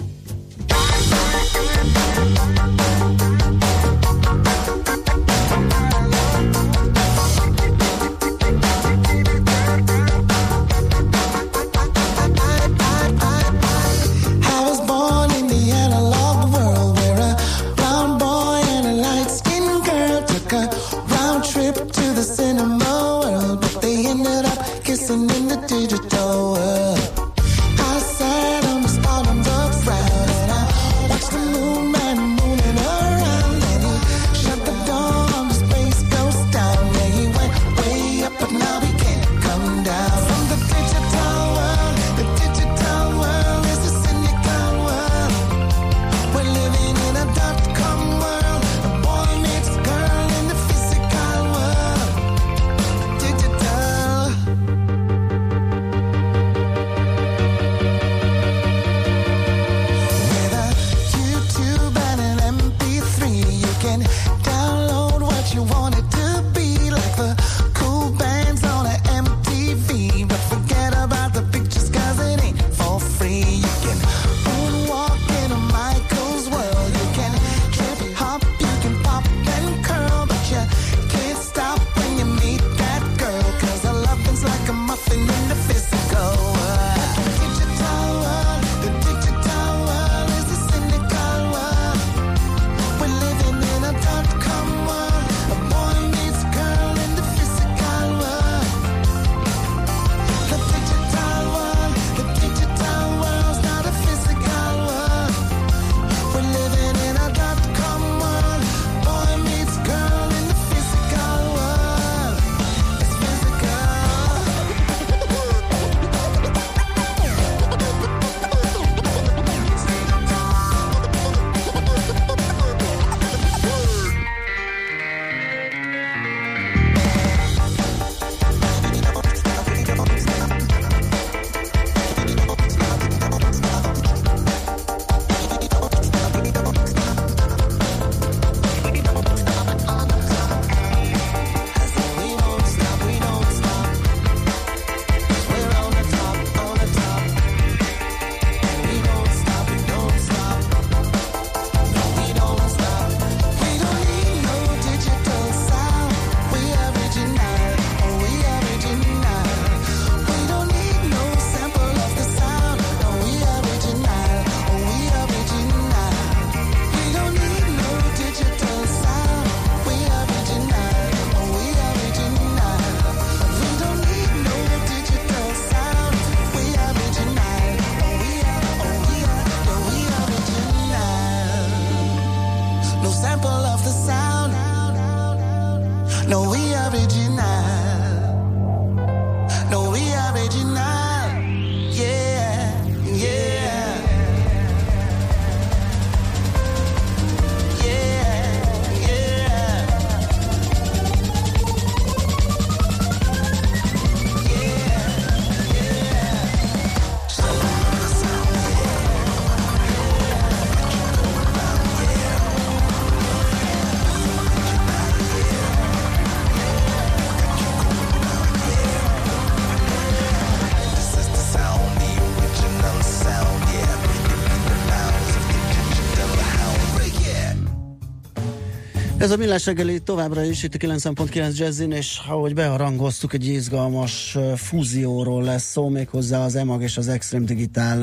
Ez a millás reggeli továbbra is itt a 90.9 Jazzin, és ahogy beharangoztuk, egy izgalmas fúzióról lesz szó, méghozzá az EMAG és az Extreme Digital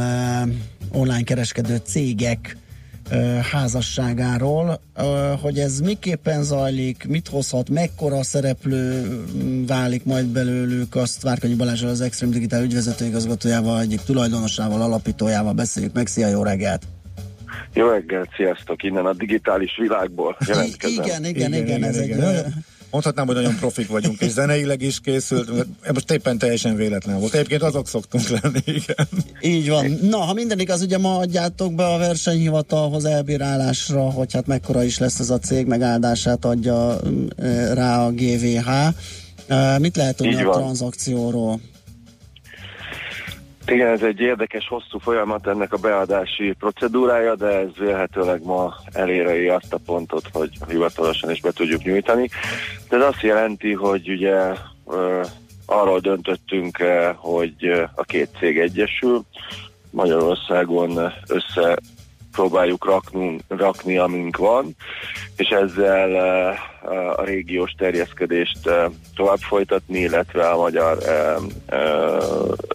online kereskedő cégek házasságáról, hogy ez miképpen zajlik, mit hozhat, mekkora szereplő válik majd belőlük, azt Várkanyi Balázsral az Extreme Digital ügyvezető igazgatójával, egyik tulajdonosával, alapítójával beszéljük meg. Szia, jó reggelt! Jó reggelt, sziasztok! Innen a digitális világból jelentkezem. Igen, igen, igen, igen, ez egy... Mondhatnám, hogy nagyon profik vagyunk, és zeneileg is készült, most éppen teljesen véletlen volt. Egyébként azok szoktunk lenni, igen. Így van. Na, ha minden igaz, ugye ma adjátok be a versenyhivatalhoz elbírálásra, hogy hát mekkora is lesz ez a cég, megáldását adja eh, rá a GVH. Mit lehet tudni a van. tranzakcióról? Igen, ez egy érdekes, hosszú folyamat ennek a beadási procedúrája, de ez vélhetőleg ma eléri azt a pontot, hogy hivatalosan is be tudjuk nyújtani. De ez azt jelenti, hogy ugye arról döntöttünk, hogy a két cég egyesül, Magyarországon össze próbáljuk raknunk, rakni, amink van, és ezzel a régiós terjeszkedést tovább folytatni, illetve a magyar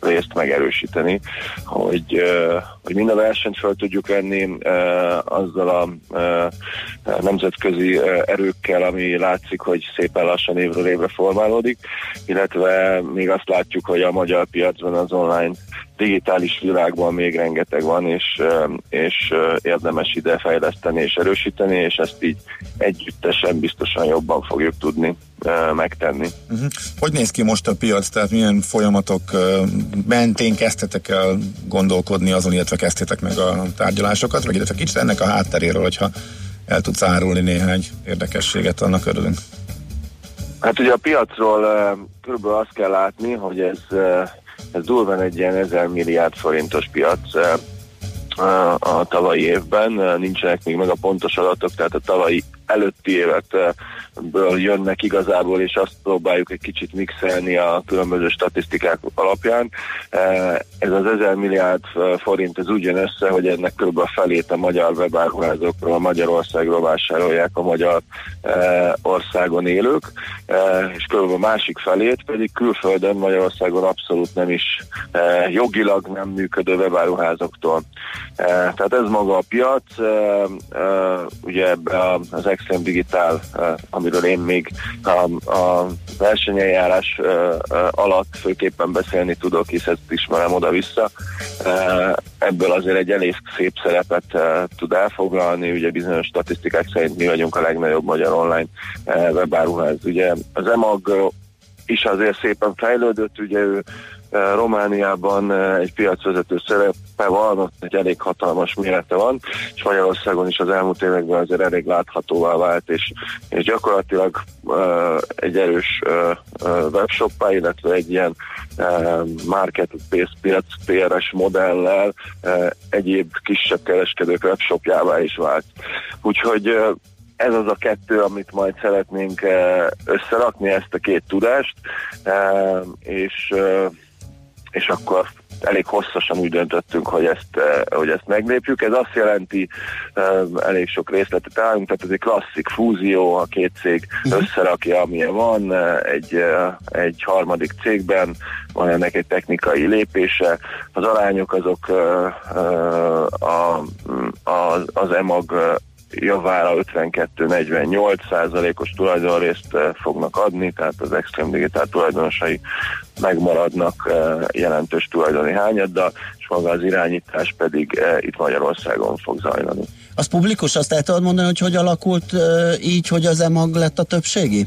részt megerősíteni, hogy, hogy mind a versenyt fel tudjuk venni azzal a nemzetközi erőkkel, ami látszik, hogy szépen lassan évről évre formálódik, illetve még azt látjuk, hogy a magyar piacban az online digitális világban még rengeteg van, és, és érdemes ide fejleszteni és erősíteni, és ezt így együttesen biztosan jobban fogjuk tudni megtenni. Uh-huh. Hogy néz ki most a piac, tehát milyen folyamatok mentén kezdtetek el gondolkodni azon, illetve kezdtétek meg a tárgyalásokat, vagy illetve kicsit ennek a hátteréről, hogyha el tudsz árulni néhány érdekességet, annak örülünk. Hát ugye a piacról körülbelül azt kell látni, hogy ez, ez durván egy ilyen 1000 milliárd forintos piac a- tavalyi évben. Nincsenek még meg a pontos adatok, tehát a tavalyi előtti életből jönnek igazából, és azt próbáljuk egy kicsit mixelni a különböző statisztikák alapján. Eh, Ez az 1000 milliárd eh, forint, ez úgy jön össze, hogy ennek kb. a felét a magyar webáruházokról, Magyarországról vásárolják a magyar eh, országon élők, és kb. a másik felét pedig külföldön Magyarországon abszolút nem is jogilag nem működő webáruházoktól. Eh, Tehát ez maga a piac, ugye az Extreme Digital, amiről én még a, a versenyeljárás alatt főképpen beszélni tudok, hisz ezt ismerem oda-vissza. Ebből azért egy elég szép szerepet tud elfoglalni, ugye bizonyos statisztikák szerint mi vagyunk a legnagyobb magyar online webáruház. Ugye az EMAG is azért szépen fejlődött, ugye ő Romániában eh, egy piacvezető szerepe van, ott egy elég hatalmas mérete van, és Magyarországon is az elmúlt években azért elég láthatóvá vált, és, és gyakorlatilag uh, egy erős uh, uh, webshoppá, illetve egy ilyen uh, marketplace piac PRS modellel uh, egyéb kisebb kereskedők webshopjává is vált. Úgyhogy uh, ez az a kettő, amit majd szeretnénk eh, összerakni, ezt a két tudást, eh, és, eh, és akkor elég hosszasan úgy döntöttünk, hogy ezt, eh, hogy ezt meglépjük. Ez azt jelenti, eh, elég sok részletet állunk, tehát ez egy klasszik fúzió, a két cég összerakja, amilyen van, eh, egy, egy harmadik cégben, van ennek egy technikai lépése. Az arányok azok a, a, az EMAG javára 52-48 százalékos tulajdonrészt eh, fognak adni, tehát az Extreme Digital tulajdonosai megmaradnak eh, jelentős tulajdoni hányaddal, és maga az irányítás pedig eh, itt Magyarországon fog zajlani. Az publikus, azt el tudod mondani, hogy hogy alakult így, hogy az EMAG lett a többségi?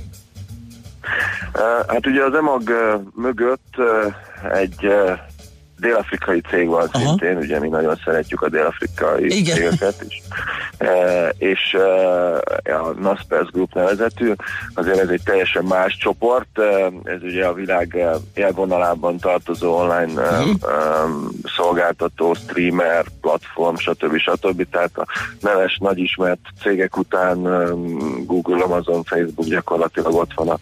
Hát ugye az EMAG mögött egy dél-afrikai cég van Aha. szintén, ugye mi nagyon szeretjük a dél-afrikai Igen. cégeket is, e, és e, a Naspers Group nevezetű, azért ez egy teljesen más csoport, e, ez ugye a világ e, élvonalában tartozó online Mhm. e, szolgáltató, streamer, platform, stb. stb. Tehát a neves, nagy ismert cégek után e, Google, Amazon, Facebook gyakorlatilag ott van a,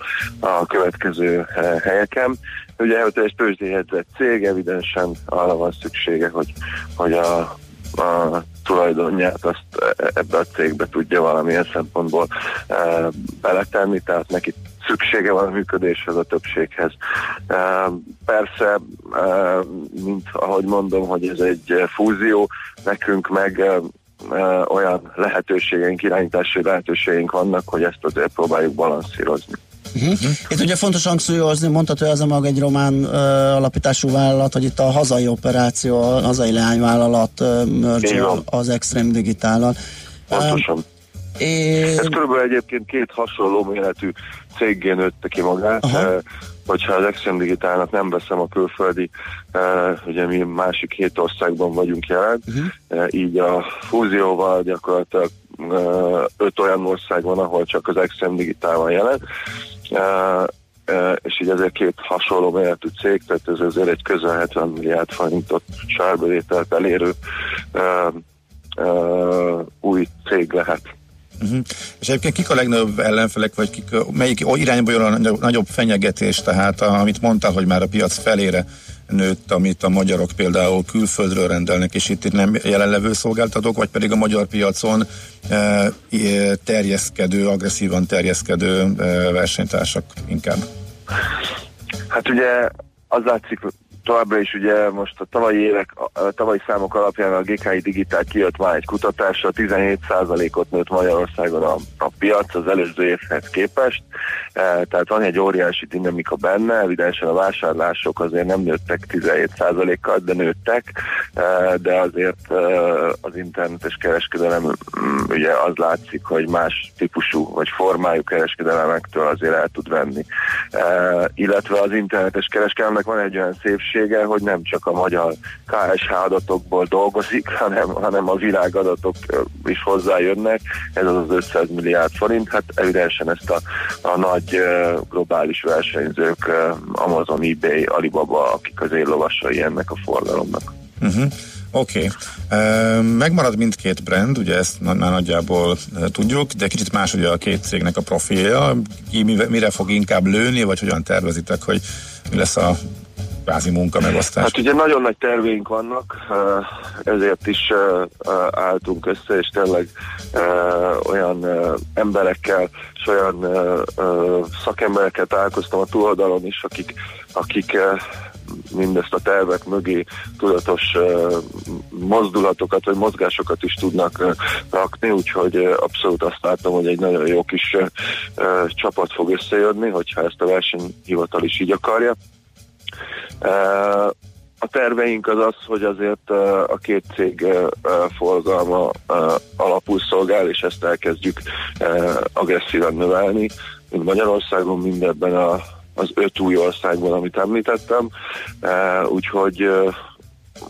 a következő helyeken. Ugye, hogy egy tőzsdéjegyzett cég, evidensen arra van szüksége, hogy, hogy a a tulajdonját azt ebbe a cégbe tudja valamilyen szempontból e, beletenni, tehát neki szüksége van a működéshez, a többséghez. E, persze, e, mint ahogy mondom, hogy ez egy fúzió, nekünk meg e, e, olyan lehetőségeink, irányítási lehetőségeink vannak, hogy ezt azért próbáljuk balanszírozni. Uh-huh. Itt ugye fontos hangsúlyozni, hogy ez a maga egy román uh, alapítású vállalat, hogy itt a hazai operáció, a hazai leányvállalat uh, merge az Extreme Digitálal. Pontosan. Én... Ez körülbelül egyébként két hasonló méretű céggé nőtte ki magát. Uh, hogyha az Exxon Digitálnak nem veszem a külföldi, uh, ugye mi másik hét országban vagyunk jelen, uh, így a fúzióval gyakorlatilag uh, öt olyan ország van, ahol csak az Exxon Digitál van jelen. És így ezért két hasonló méretű cég, tehát ez azért egy közel 70 milliárd forintot sárbevételt elérő új cég lehet. Uh-huh. És egyébként kik a legnagyobb ellenfelek, vagy kik, melyik irányba jön a nagyobb fenyegetés, tehát a, amit mondtál, hogy már a piac felére nőtt, amit a magyarok például külföldről rendelnek, és itt nem jelenlevő szolgáltatók, vagy pedig a magyar piacon e, terjeszkedő, agresszívan terjeszkedő e, versenytársak inkább. Hát ugye az látszik továbbra is ugye most a tavalyi évek, a tavalyi számok alapján a GKI Digitál kijött már egy kutatásra, 17%-ot nőtt Magyarországon a, a piac az előző évhez képest, e, tehát van egy óriási dinamika benne, evidensen a vásárlások azért nem nőttek 17%-kal, de nőttek, e, de azért e, az internetes kereskedelem mm, ugye az látszik, hogy más típusú vagy formájú kereskedelemektől azért el tud venni. E, illetve az internetes kereskedelemnek van egy olyan szépség, szépsége, hogy nem csak a magyar KSH adatokból dolgozik, hanem, hanem a világadatok is hozzájönnek, ez az az 500 milliárd forint, hát evidensen ezt a, a nagy globális versenyzők, Amazon, eBay, Alibaba, akik az éllovasai ennek a forgalomnak. Uh-huh. Oké. Okay. Megmarad mindkét brand, ugye ezt már nagyjából tudjuk, de kicsit más ugye a két cégnek a profilja. Mire fog inkább lőni, vagy hogyan tervezitek, hogy mi lesz a kvázi munka megosztás? Hát ugye nagyon nagy terveink vannak, ezért is álltunk össze, és tényleg olyan emberekkel és olyan szakemberekkel találkoztam a túloldalon is, akik, akik mindezt a tervek mögé tudatos uh, mozdulatokat vagy mozgásokat is tudnak rakni, úgyhogy uh, abszolút azt látom, hogy egy nagyon jó kis csapat fog összejönni, hogyha ezt a versenyhivatal is így akarja. A terveink az az, hogy azért a két cég forgalma alapul szolgál, és ezt elkezdjük agresszívan növelni, Magyarországon, mind ebben a az öt új országban, amit említettem, úgyhogy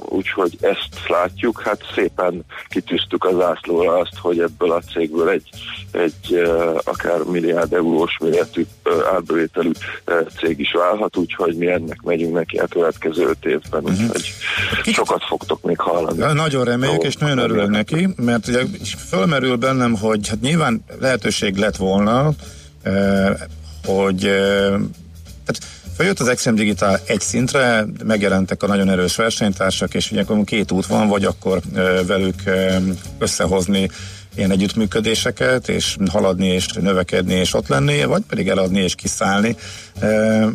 úgyhogy ezt látjuk, hát szépen kitűztük az zászlóra azt, hogy ebből a cégből egy, egy akár milliárd eurós méretű átbevételű uh, cég is válhat, úgyhogy mi ennek megyünk neki a következő öt évben, uh-huh. úgyhogy sokat fogtok még hallani. Nagyon reméljük, és nagyon örülök neki, mert ugye fölmerül bennem, hogy hát nyilván lehetőség lett volna, hogy tehát Följött az Extreme Digital egy szintre, megjelentek a nagyon erős versenytársak, és ugye két út van, vagy akkor velük összehozni ilyen együttműködéseket, és haladni, és növekedni, és ott lenni, vagy pedig eladni, és kiszállni.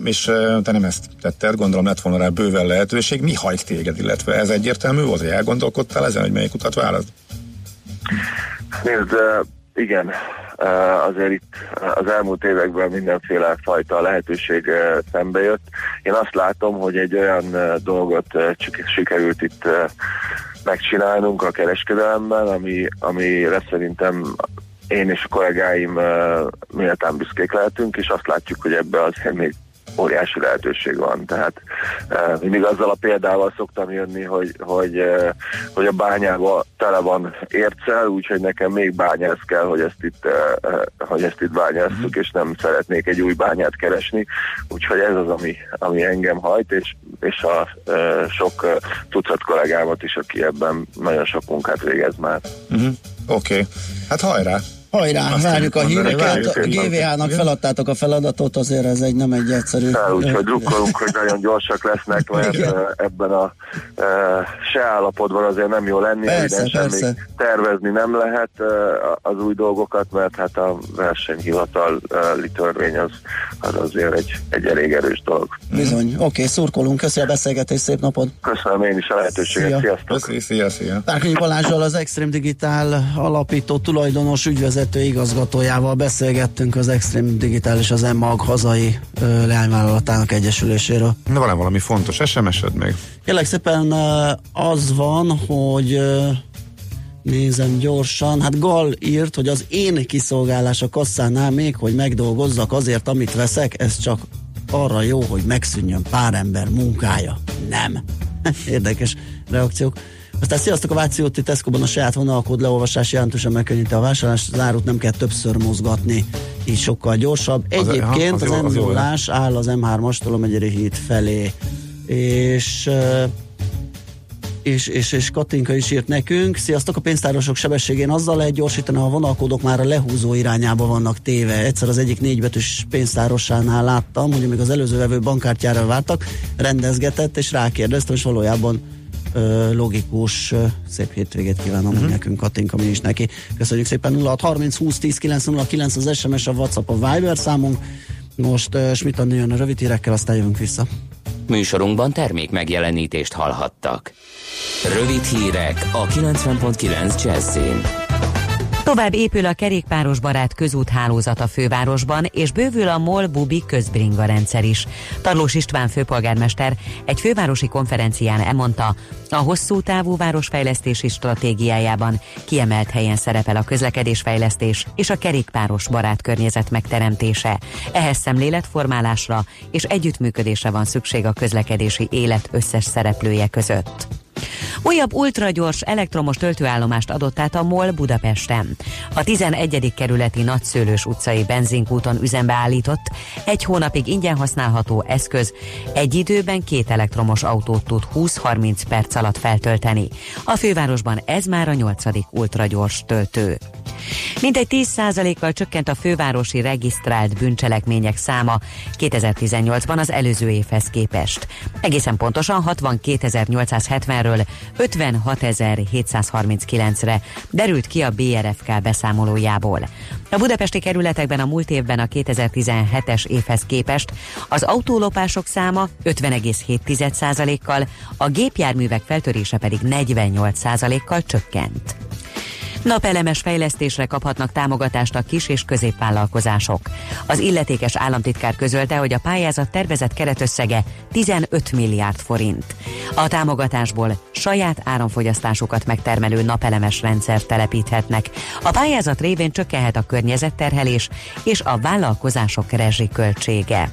És te nem ezt tetted, gondolom lett volna rá bőven lehetőség. Mi hajt téged, illetve ez egyértelmű volt, hogy elgondolkodtál ezen, hogy melyik utat választ? Nézd, igen, azért itt az elmúlt években mindenféle fajta lehetőség szembe jött. Én azt látom, hogy egy olyan dolgot sikerült itt megcsinálnunk a kereskedelemben, ami, amire szerintem én és a kollégáim méltán büszkék lehetünk, és azt látjuk, hogy ebbe azért még óriási lehetőség van. Tehát mindig azzal a példával szoktam jönni, hogy, hogy, hogy a bányában tele van ércel, úgyhogy nekem még bányász kell, hogy ezt itt, hogy ezt itt bányásszuk, és nem szeretnék egy új bányát keresni. Úgyhogy ez az, ami, ami engem hajt, és, és a sok tucat kollégámat is, aki ebben nagyon sok munkát végez már. Uh-huh. Oké, okay. hát hajrá! Hajrá, Azt várjuk a híreket. várjuk A GVH-nak feladtátok a feladatot, azért ez egy nem egy egyszerű. Hát, úgyhogy drukkolunk, hogy nagyon gyorsak lesznek, mert Igen. ebben a e, se állapotban azért nem jó lenni, Persze, persze. tervezni nem lehet e, az új dolgokat, mert hát a versenyhivatali törvény az, az azért egy, egy elég erős dolog. Bizony. Oké, okay, szurkolunk. Köszi a beszélgetést, szép napot. Köszönöm én is a lehetőséget, Szia. sziasztok! Köszi, szia, szia. Párkonyi Balázsral az Extreme Digital alapító tulajdonos ügyvezető igazgatójával beszélgettünk az Extreme Digital és az EMAG hazai ö, leányvállalatának egyesüléséről. De van valami fontos SMS-ed még? Kérlek szépen az van, hogy nézem gyorsan, hát Gal írt, hogy az én kiszolgálás a kasszánál még, hogy megdolgozzak azért, amit veszek, ez csak arra jó, hogy megszűnjön pár ember munkája. Nem. Érdekes reakciók. Aztán sziasztok a Váci úti Tesco-ban a saját vonalkód leolvasás jelentősen megkönnyíti a vásárlást, az árut nem kell többször mozgatni, így sokkal gyorsabb. Egyébként az az, az az m áll az M3-as Tolomegyeri híd felé, és és, és, és Katinka is írt nekünk. Sziasztok, a pénztárosok sebességén azzal lehet gyorsítani, ha a vonalkódok már a lehúzó irányába vannak téve. Egyszer az egyik négybetűs pénztárosánál láttam, hogy amíg az előző vevő bankkártyára vártak, rendezgetett, és rákérdeztem, és valójában logikus, szép hétvégét kívánom uh-huh. nekünk, Katinka, mi is neki. Köszönjük szépen 06 30 20 10 909 az SMS, a WhatsApp, a Viber számunk. Most uh, Schmidt Anni jön a rövid hírekkel, aztán jövünk vissza. Műsorunkban termék megjelenítést hallhattak. Rövid hírek a 90.9 Jazzin. Tovább épül a kerékpáros barát közúthálózat a fővárosban, és bővül a MOL Bubi közbringa rendszer is. Tarlós István főpolgármester egy fővárosi konferencián elmondta, a hosszú távú városfejlesztési stratégiájában kiemelt helyen szerepel a közlekedésfejlesztés és a kerékpáros barát környezet megteremtése. Ehhez szemléletformálásra és együttműködésre van szükség a közlekedési élet összes szereplője között. Újabb ultragyors elektromos töltőállomást adott át a MOL Budapesten. A 11. kerületi Nagyszőlős utcai benzinkúton üzembe állított, egy hónapig ingyen használható eszköz egy időben két elektromos autót tud 20-30 perc alatt feltölteni. A fővárosban ez már a nyolcadik ultragyors töltő. Mintegy 10%-kal csökkent a fővárosi regisztrált bűncselekmények száma 2018-ban az előző évhez képest. Egészen pontosan 62.870-ről 56.739-re derült ki a BRFK beszámolójából. A budapesti kerületekben a múlt évben a 2017-es évhez képest az autólopások száma 50,7%-kal, a gépjárművek feltörése pedig 48%-kal csökkent. Napelemes fejlesztésre kaphatnak támogatást a kis és középvállalkozások. Az illetékes államtitkár közölte, hogy a pályázat tervezett keretösszege 15 milliárd forint. A támogatásból saját áramfogyasztásukat megtermelő napelemes rendszert telepíthetnek. A pályázat révén csökkenhet a környezetterhelés és a vállalkozások rezsiköltsége.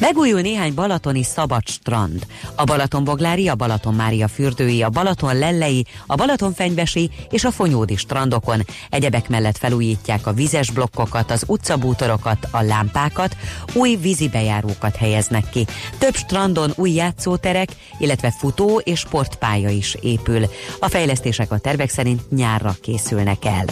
Megújul néhány balatoni szabad strand. A Balatonboglári, a Balaton Mária fürdői, a Balaton Lellei, a Balatonfenyvesi és a Fonyódi strandokon. Egyebek mellett felújítják a vizes blokkokat, az utcabútorokat, a lámpákat, új vízi bejárókat helyeznek ki. Több strandon új játszóterek, illetve futó és sportpálya is épül. A fejlesztések a tervek szerint nyárra készülnek el.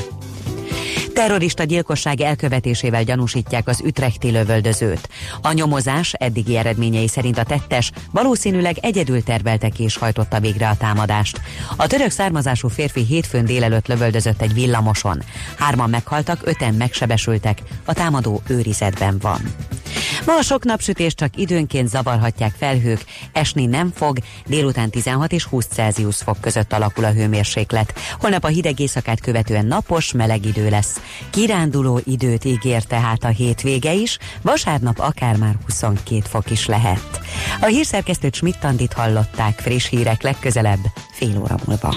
Terrorista gyilkosság elkövetésével gyanúsítják az ütrechti lövöldözőt. A nyomozás eddigi eredményei szerint a tettes valószínűleg egyedül tervelte ki és hajtotta végre a támadást. A török származású férfi hétfőn délelőtt lövöldözött egy villamoson. Hárman meghaltak, öten megsebesültek, a támadó őrizetben van. Ma a sok napsütés csak időnként zavarhatják felhők, esni nem fog, délután 16 és 20 Celsius fok között alakul a hőmérséklet. Holnap a hideg éjszakát követően napos, meleg idő lesz. Kiránduló időt ígér tehát a hétvége is, vasárnap akár már 22 fok is lehet. A hírszerkesztőt Schmidt-Tandit hallották friss hírek legközelebb, fél óra múlva.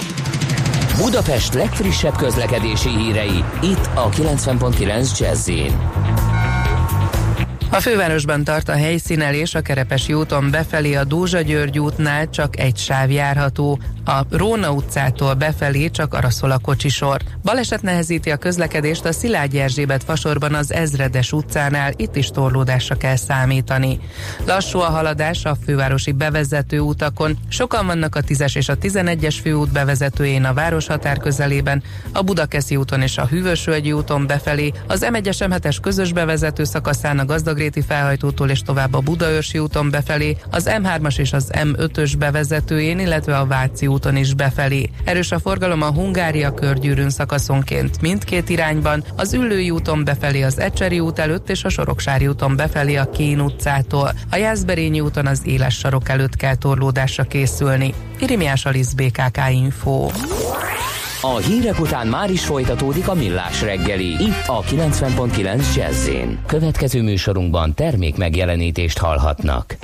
Budapest legfrissebb közlekedési hírei, itt a 90.9 jazz A fővárosban tart a helyszínelés a Kerepesi úton befelé a Dózsa György útnál csak egy sáv járható, A Róna utcától befelé csak arra szól a kocsisor. Baleset nehezíti a közlekedést a Szilágyi Erzsébet fasorban az Ezredes utcánál, itt is torlódásra kell számítani. Lassú a haladás a fővárosi bevezető utakon. Sokan vannak a 10-es és a 11-es főút bevezetőjén a városhatár közelében, a Budakeszi úton és a Hűvösvölgyi úton befelé, az M1-es M7-es közös bevezető szakaszán a Gazdagréti felhajtótól és tovább a Budaörsi úton befelé, az M3-as és az M5-ös bevezetőjén, illetve a Váci úton is befelé. Erős a forgalom a Hungária körgyűrűn szakaszonként mindkét irányban, az Üllői úton befelé az Ecseri út előtt és a Soroksári úton befelé a Kén utcától. A Jászberényi úton az éles sarok előtt kell torlódásra készülni. Irimiás Alisz BKK Info. A hírek után már is folytatódik a millás reggeli, itt a 90.9 jazz Következő műsorunkban termék megjelenítést hallhatnak.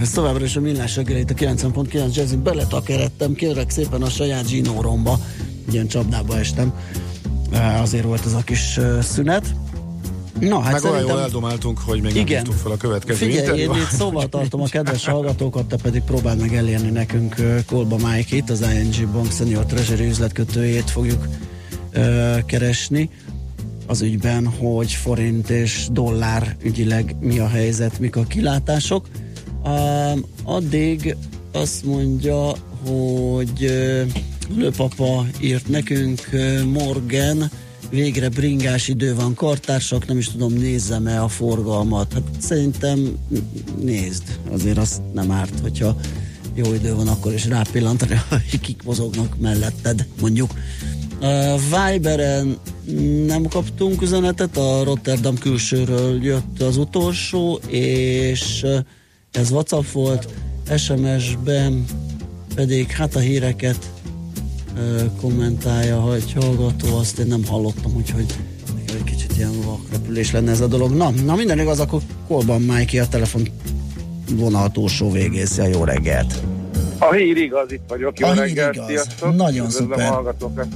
Ez továbbra is a millás reggel itt a 90.9 jazzin beletakerettem, kérlek szépen a saját zsinóromba, ilyen csapdába estem. Azért volt ez a kis szünet. Na, hát Meg olyan szerintem... jól eldomáltunk, hogy még nem Igen. hívtuk fel a következő Figyelj, én itt szóval tartom a kedves hallgatókat, te pedig próbáld meg elérni nekünk Kolba Mike-it, az ING Bank Senior Treasury üzletkötőjét fogjuk ö, keresni az ügyben, hogy forint és dollár ügyileg mi a helyzet, mik a kilátások. Um, addig azt mondja, hogy ö, Lőpapa írt nekünk, ö, Morgan, végre bringás idő van, kartársak, nem is tudom, nézzem-e a forgalmat. Hát szerintem nézd, azért azt nem árt, hogyha jó idő van, akkor is rápillantani, hogy kik mozognak melletted, mondjuk. Uh, Viberen nem kaptunk üzenetet, a Rotterdam külsőről jött az utolsó, és ö, ez WhatsApp volt, SMS-ben pedig hát a híreket ö, kommentálja, hogy hallgató, azt én nem hallottam, úgyhogy egy kicsit ilyen vakrepülés lenne ez a dolog. Na, na minden igaz, akkor Kolban Májki a telefon vonal túlsó végészje, jó reggelt! A hír igaz, itt vagyok. Jó A hír reggelt, igaz. sziasztok. Nagyon Üdvözlöm szuper. a hallgatókat.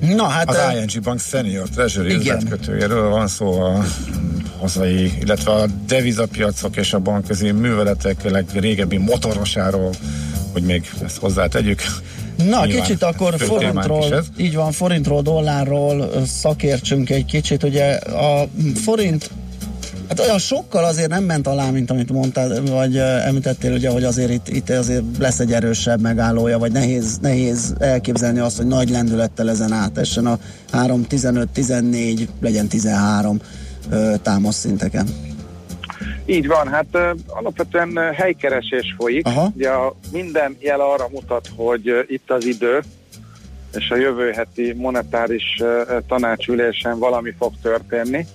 Na hát... Az ö, ING Bank Senior Treasury Igen. üzletkötőjéről van szó a hazai, illetve a devizapiacok és a bankközi műveletek legrégebbi motorosáról, hogy még ezt hozzátegyük. Na, Nyilván kicsit akkor forintról, így van, forintról, dollárról szakértsünk egy kicsit. Ugye a forint Hát olyan sokkal azért nem ment alá, mint amit mondtál, vagy említettél, ugye, hogy azért itt, itt azért lesz egy erősebb megállója, vagy nehéz, nehéz elképzelni azt, hogy nagy lendülettel ezen átessen a 3, 15, 14, legyen 13 ö, támaszszinteken. Így van, hát alapvetően helykeresés folyik. Aha. Ugye minden jel arra mutat, hogy itt az idő, és a jövő heti monetáris tanácsülésen valami fog történni.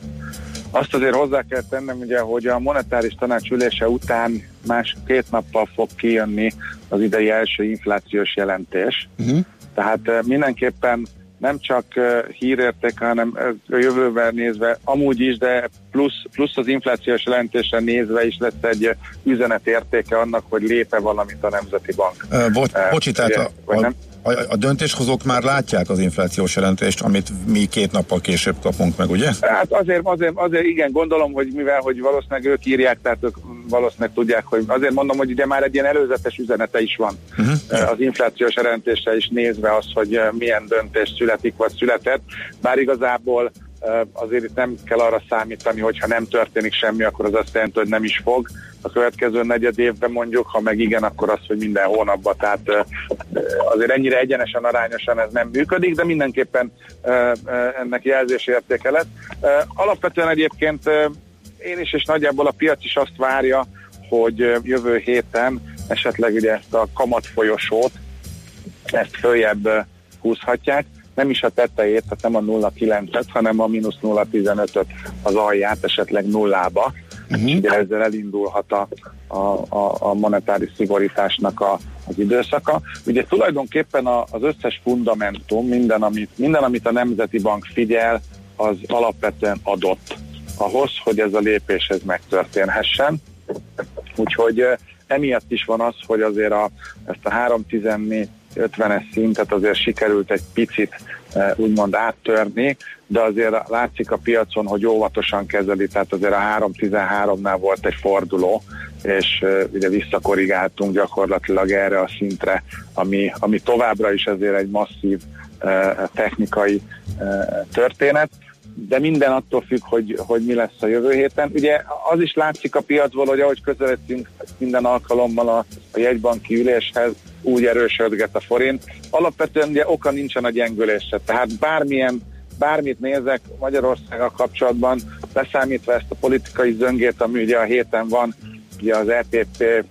Azt azért hozzá kell tennem, ugye, hogy a monetáris tanácsülése után más két nappal fog kijönni az idei első inflációs jelentés. Uh-huh. Tehát mindenképpen nem csak hírérték, hanem a jövőben nézve amúgy is, de plusz, plusz az inflációs jelentésre nézve is lesz egy üzenetértéke annak, hogy lépe valamit a Nemzeti Bank. Bo- bocsi, tehát a, a? A, a döntéshozók már látják az inflációs jelentést, amit mi két nappal később kapunk meg, ugye? Hát azért, azért, azért igen, gondolom, hogy mivel, hogy valószínűleg ők írják, tehát ők valószínűleg tudják, hogy azért mondom, hogy ugye már egy ilyen előzetes üzenete is van uh-huh. az inflációs jelentésre is nézve az, hogy eh, milyen döntés születik, vagy született, bár igazából azért itt nem kell arra számítani, hogy ha nem történik semmi, akkor az azt jelenti, hogy nem is fog a következő negyed évben mondjuk, ha meg igen, akkor az, hogy minden hónapban, tehát eh, azért ennyire egyenesen, arányosan ez nem működik, de mindenképpen ennek jelzésértéke lett. Eh, Alapvetően egyébként én is, és nagyjából a piac is azt várja, hogy jövő héten esetleg ugye ezt a kamatfolyosót, ezt följebb húzhatják, nem is a tetejét, tehát nem a 0,9-et, hanem a mínusz 0,15-öt az alját, esetleg nullába, uh-huh. és ugye ezzel elindulhat a, a, a, a monetáris szigorításnak a, az időszaka. Ugye tulajdonképpen a, az összes fundamentum, minden amit, minden, amit a Nemzeti Bank figyel, az alapvetően adott ahhoz, hogy ez a lépés ez megtörténhessen. Úgyhogy emiatt is van az, hogy azért a, ezt a 314 50-es szintet azért sikerült egy picit eh, úgymond áttörni, de azért látszik a piacon, hogy óvatosan kezeli, tehát azért a 3.13-nál volt egy forduló, és eh, ugye visszakorrigáltunk gyakorlatilag erre a szintre, ami, ami továbbra is azért egy masszív eh, technikai történet de minden attól függ, hogy, hogy mi lesz a jövő héten. Ugye az is látszik a piacból, hogy ahogy közeledtünk minden alkalommal a, a jegybanki üléshez, úgy erősödget a forint. Alapvetően ugye oka nincsen a gyengülésre, tehát bármilyen bármit nézek Magyarországgal kapcsolatban, leszámítva ezt a politikai zöngét, ami ugye a héten van, ugye az EPP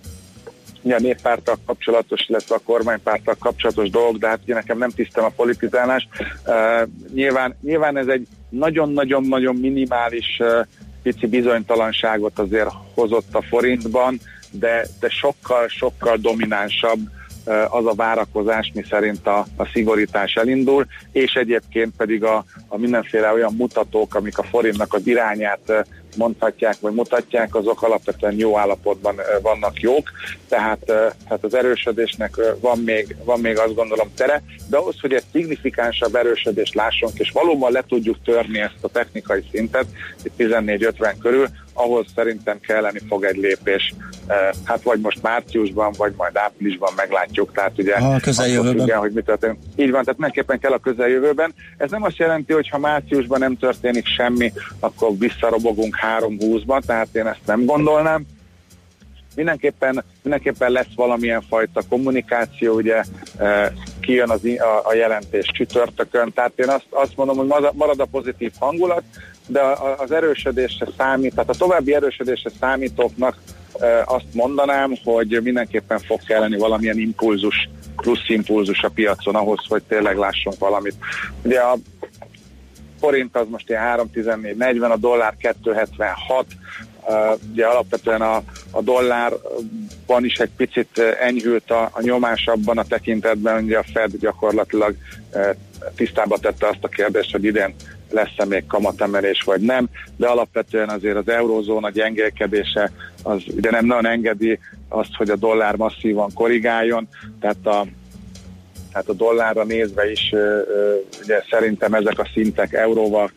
ugye a néppárttal kapcsolatos, illetve a kormánypárttal kapcsolatos dolog, de hát ugye nekem nem tisztem a politizálás. Uh, nyilván, nyilván ez egy nagyon-nagyon-nagyon minimális uh, pici bizonytalanságot azért hozott a forintban, de, de sokkal-sokkal dominánsabb uh, az a várakozás, mi szerint a, a szigorítás elindul, és egyébként pedig a, a mindenféle olyan mutatók, amik a forintnak az irányát mondhatják, vagy mutatják, azok alapvetően jó állapotban vannak jók, tehát, tehát az erősödésnek van még, van még azt gondolom tere, de ahhoz, hogy egy szignifikánsabb erősödést lássunk, és valóban le tudjuk törni ezt a technikai szintet, itt 14-50 körül, ahhoz szerintem kelleni fog egy lépés, ö, hát vagy most márciusban, vagy majd áprilisban meglátjuk, tehát ugye A közeljövőben. függően, hogy mi történik. Így van, tehát mindenképpen kell a közeljövőben. Ez nem azt jelenti, hogy ha márciusban nem történik semmi, akkor visszarobogunk 3-20-ban, tehát én ezt nem gondolnám. Mindenképpen, mindenképpen lesz valamilyen fajta kommunikáció, ugye eh, kijön az, a, a jelentés csütörtökön, tehát én azt, azt mondom, hogy marad a pozitív hangulat, de az erősödésre számít, tehát a további erősödésre számítóknak azt mondanám, hogy mindenképpen fog kelleni valamilyen impulzus, plusz impulzus a piacon ahhoz, hogy tényleg lássunk valamit. Ugye a forint az most ilyen 3.14.40, a dollár 2.76, Uh, ugye alapvetően a, a dollárban is egy picit enyhült a, a nyomás abban a tekintetben, hogy a Fed gyakorlatilag tisztába tette azt a kérdést, hogy idén lesz-e még kamatemelés vagy nem, de alapvetően azért az eurózóna gyengélkedése az ugye nem nagyon engedi azt, hogy a dollár masszívan korrigáljon, tehát a, tehát a dollárra nézve is ugye szerintem ezek a szintek euróval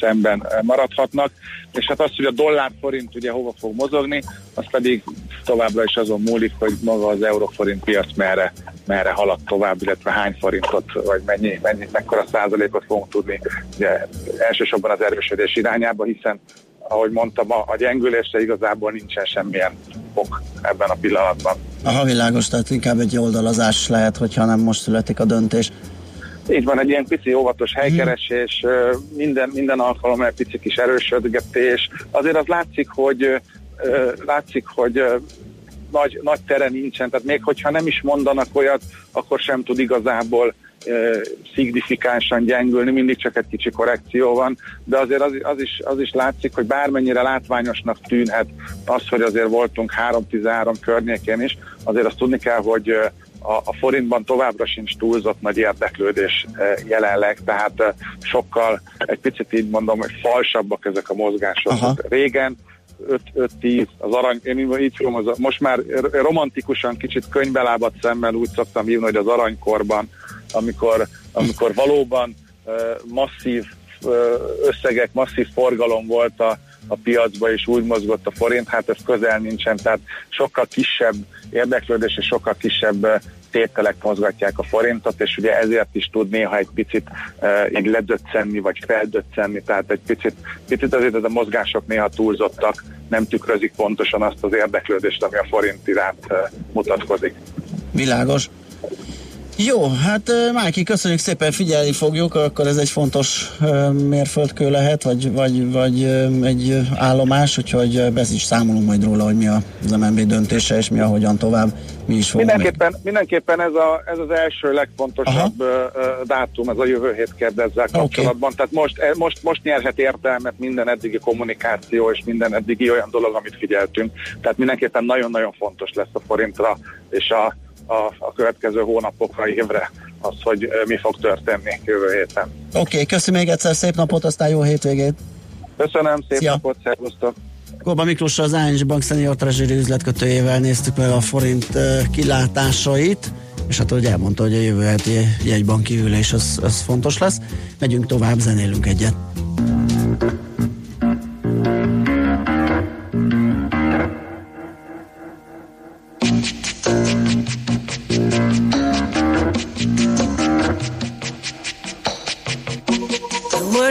szemben maradhatnak, és hát az, hogy a dollár forint ugye hova fog mozogni, az pedig továbbra is azon múlik, hogy maga az euróforint piac merre, merre halad tovább, illetve hány forintot, vagy mennyi, mennyi mekkora százalékot fogunk tudni ugye, elsősorban az erősödés irányába, hiszen ahogy mondtam, a, a gyengülésre igazából nincsen semmilyen ok ebben a pillanatban. Aha, világos, tehát inkább egy oldalazás lehet, hogyha nem most születik a döntés. Így van, egy ilyen pici óvatos helykeresés, ö, minden, minden alkalommal egy pici kis erősödgetés. Azért az látszik, hogy látszik, hogy nagy, nagy tere nincsen, tehát még hogyha nem is mondanak olyat, akkor sem tud igazából szignifikánsan gyengülni, mindig csak egy kicsi korrekció van, de azért az, az, is, az is látszik, hogy bármennyire látványosnak tűnhet az, hogy azért voltunk 3-13 környékén is, azért azt tudni kell, hogy a, a forintban továbbra sincs túlzott nagy érdeklődés jelenleg, tehát eh, sokkal, egy picit így mondom, hogy falsabbak ezek a mozgások. Aha. Régen 5-10, az arany, én így fogom, az, most már romantikusan kicsit könybelábat szemmel úgy szoktam hívni, hogy az aranykorban, amikor, amikor valóban masszív összegek, masszív forgalom volt a, a piacba, és úgy mozgott a forint, hát ez közel nincsen, tehát sokkal kisebb érdeklődés és sokkal kisebb tételek mozgatják a forintot, és ugye ezért is tud néha egy picit uh, így ledöccenni, vagy feldöccenni, tehát egy picit, picit azért ez a mozgások néha túlzottak, nem tükrözik pontosan azt az érdeklődést, ami a forint iránt uh, mutatkozik. Világos. Jó, hát ö, Májki, köszönjük szépen, figyelni fogjuk, akkor ez egy fontos mérföldkő lehet, vagy, vagy, vagy egy állomás, úgyhogy be is számolunk majd róla, hogy mi az MNB döntése, és mi a hogyan tovább, mi is fog még. Mindenképpen, mindenképpen ez, a, ez az első legfontosabb ö, dátum, ez a jövő hét kedd ezzel kapcsolatban. Tehát most, e, most, most nyerhet értelmet minden eddigi kommunikáció és minden eddigi olyan dolog, amit figyeltünk. Tehát mindenképpen nagyon-nagyon fontos lesz a forintra és a, a, a következő hónapokra, évre az, hogy mi fog történni jövő héten. Oké, okay, köszi még egyszer, szép napot, aztán jó hétvégét. Köszönöm, szép Szia. napot, szervusztok! Góba Miklóssal, az ING Bank Senior Treasury üzletkötőjével néztük meg a forint kilátásait, és hát hogy elmondta, hogy a jövő heti jegybanki ülés az, az fontos lesz. Megyünk tovább, zenélünk egyet.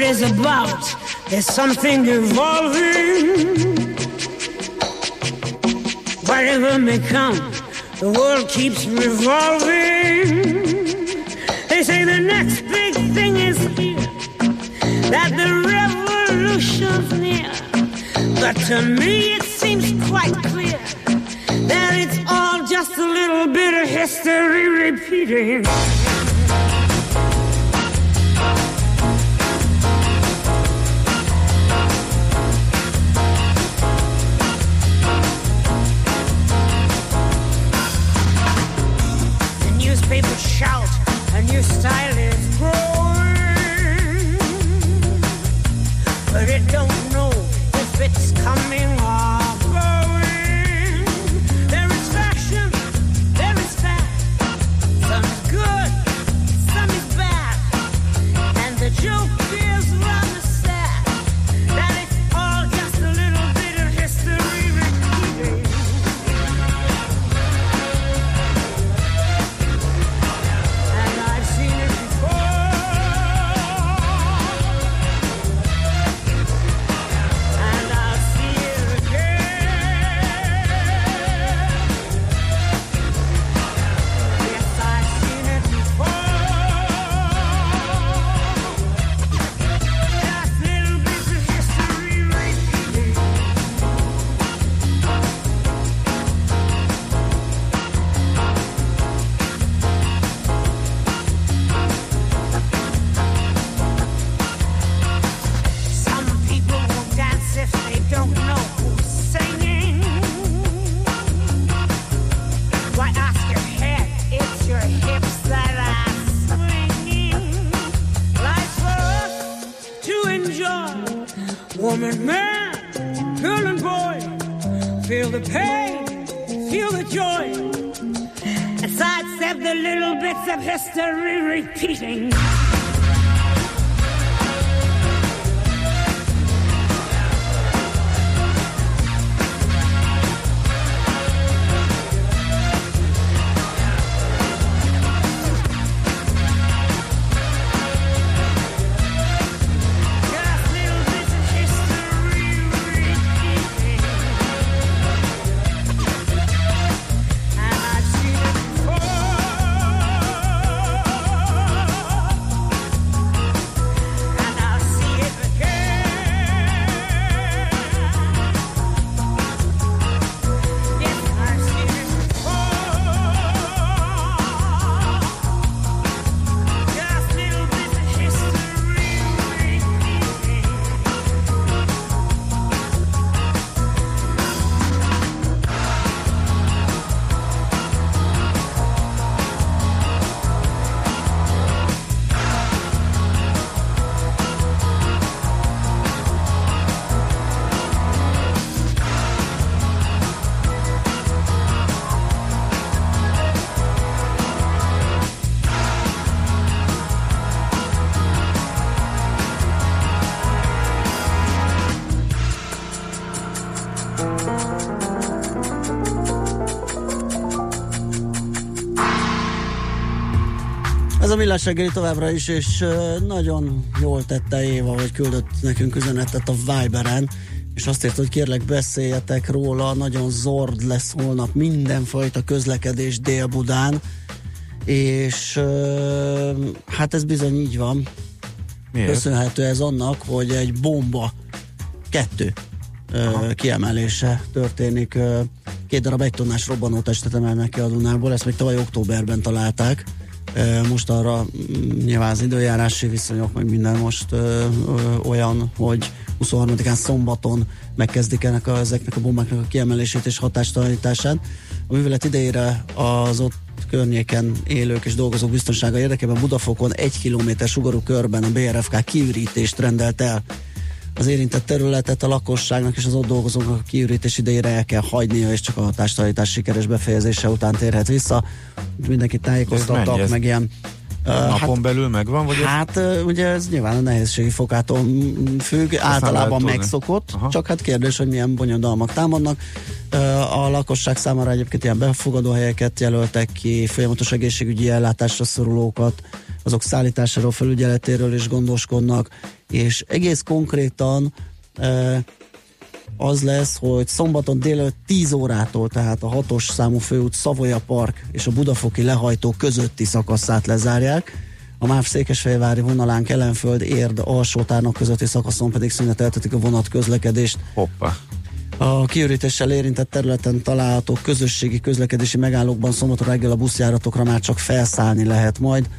Is about, there's something evolving. Whatever may come, the world keeps revolving. They say the next big thing is here, that the revolution's near. But to me it seems quite clear that it's all just a little bit of history repeating. Newspapers shout, a new style is growing. But it don't know if it's coming millás reggeli továbbra is, és nagyon jól tette Éva, hogy küldött nekünk üzenetet a Viberen, és azt írta, hogy kérlek beszéljetek róla, nagyon zord lesz holnap mindenfajta közlekedés Dél-Budán, és hát ez bizony így van. Miért? Köszönhető ez annak, hogy egy bomba, kettő ö, kiemelése történik. Két darab egy tonnás robbanótestet emelnek ki a Dunából, ezt még tavaly októberben találták. Most arra mm, nyilván az időjárási viszonyok, meg minden most ö, ö, olyan, hogy 23-án szombaton megkezdik ennek a, ezeknek a bombáknak a kiemelését és hatástalanítását. A művelet idejére az ott környéken élők és dolgozók biztonsága érdekében Budafokon egy kilométer sugarú körben a BRFK kiürítést rendelt el. Az érintett területet a lakosságnak és az ott dolgozóknak a kiürítés idejére el kell hagynia, és csak a hatástalanítás sikeres befejezése után térhet vissza. Mindenkit tájékoztattak, ez? meg ilyen Napon belül megvan? Vagy ez- Hát ö, ugye ez nyilván a nehézségi fokától függ, nem általában megszokott, csak hát kérdés, hogy milyen bonyodalmak támadnak. A lakosság számára egyébként ilyen befogadó helyeket jelöltek ki, folyamatos egészségügyi ellátásra szorulókat, azok szállításáról, felügyeletéről is gondoskodnak, és egész konkrétan az lesz, hogy szombaton délelőtt 10 órától, tehát a hatos számú főút Szavoya Park és a Budafoki lehajtó közötti szakaszát lezárják. A MÁV Székesfehérvári vonalán Kelenföld, Érd, Alsótárnok közötti szakaszon pedig szüneteltetik a vonat közlekedést. Hoppá. A kiürítéssel érintett területen található közösségi közlekedési megállókban szombaton reggel a buszjáratokra már csak felszállni lehet majd.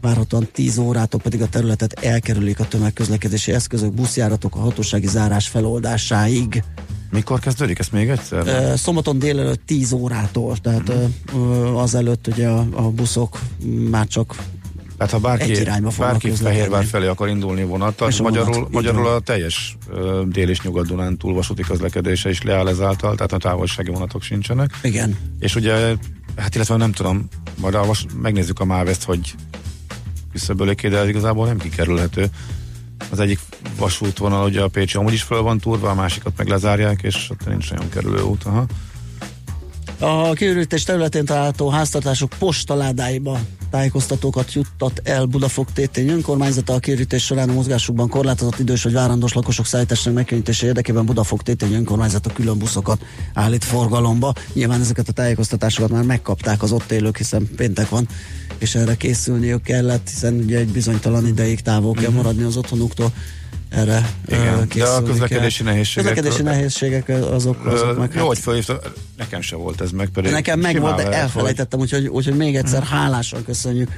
Várhatóan 10 órától pedig a területet elkerülik a tömegközlekedési eszközök, buszjáratok a hatósági zárás feloldásáig. Mikor kezdődik ezt még egyszer? Szombaton délelőtt 10 órától, tehát uh azelőtt ugye a, a buszok már csak Tehát ha bárki, egy irányba fognak bárki. Fehérvár felé akar indulni vonattal, És a vonat, magyarul, magyarul a teljes ö, dél- és nyugat-Dunán túl vasúti közlekedése is leáll ezáltal, tehát a távolsági vonatok sincsenek. Igen. És ugye, hát illetve nem tudom, majd a vas, megnézzük a máveszt, hogy küszöböléké, de ez igazából nem kikerülhető. Az egyik vasútvonal, ugye a Pécsi amúgy is föl van turva, a másikat meg lezárják, és ott nincs nagyon kerülő út. Aha. A kiürítés területén található háztartások postaládáiba tájékoztatókat juttat el Budafok tétény önkormányzata. A kiürítés során a mozgásukban korlátozott idős vagy várandós lakosok szállításának megkönnyítése érdekében Budafok tétény önkormányzata külön buszokat állít forgalomba. Nyilván ezeket a tájékoztatásokat már megkapták az ott élők, hiszen péntek van, és erre készülniük kellett, hiszen ugye egy bizonytalan ideig távol kell maradni az otthonuktól. Erre Igen, de a közlekedési kell. nehézségek- Közlekedési nehézségek azok, azok meg Jó, hát- hogy felhívta, nekem se volt ez meg, pedig Nekem meg volt, de elfelejtettem, úgyhogy, úgyhogy még egyszer hálásan köszönjük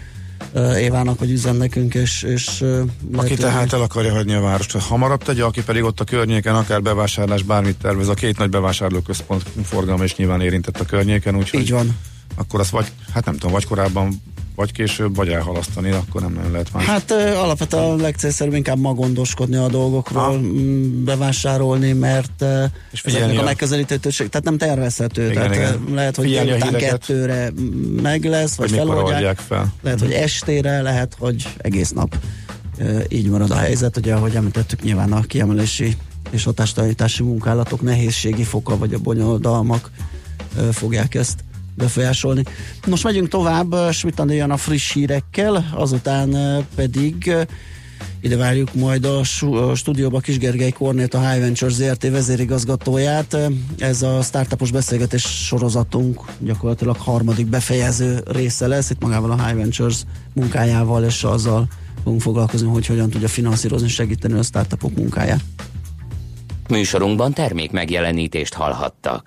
Évának, hogy üzen nekünk, és, és Aki tehát el akarja hagyni a várost, hamarabb tegye, aki pedig ott a környéken akár bevásárlás, bármit tervez, a két nagy bevásárlóközpont forgalma is nyilván érintett a környéken, úgyhogy Így van. Akkor azt vagy, hát nem tudom, vagy korábban, vagy később, vagy elhalasztani, akkor nem nagyon lehet más. Hát alapvetően a legcélszerűbb inkább ma gondoskodni a dolgokról, mm, bevásárolni, mert És ezeknek a megközelítőség, tehát nem tervezhető. Igen, tehát, igen. Lehet, hogy Figyelni délután kettőre meg lesz, vagy mikor feloldják. oldják fel. Lehet, hogy estére, lehet, hogy egész nap így marad a helyzet. Ugye, ahogy említettük, nyilván a kiemelési és hatástalanítási munkálatok nehézségi foka, vagy a bonyolodalmak fogják ezt befolyásolni. Most megyünk tovább, Smitani jön a friss hírekkel, azután ö, pedig ö, ide várjuk majd a stúdióba Kis Gergely Kornét, a High Ventures ZRT vezérigazgatóját. Ez a startupos beszélgetés sorozatunk gyakorlatilag harmadik befejező része lesz. Itt magával a High Ventures munkájával és azzal fogunk foglalkozni, hogy hogyan tudja finanszírozni, segíteni a startupok munkáját. Műsorunkban termék megjelenítést hallhattak.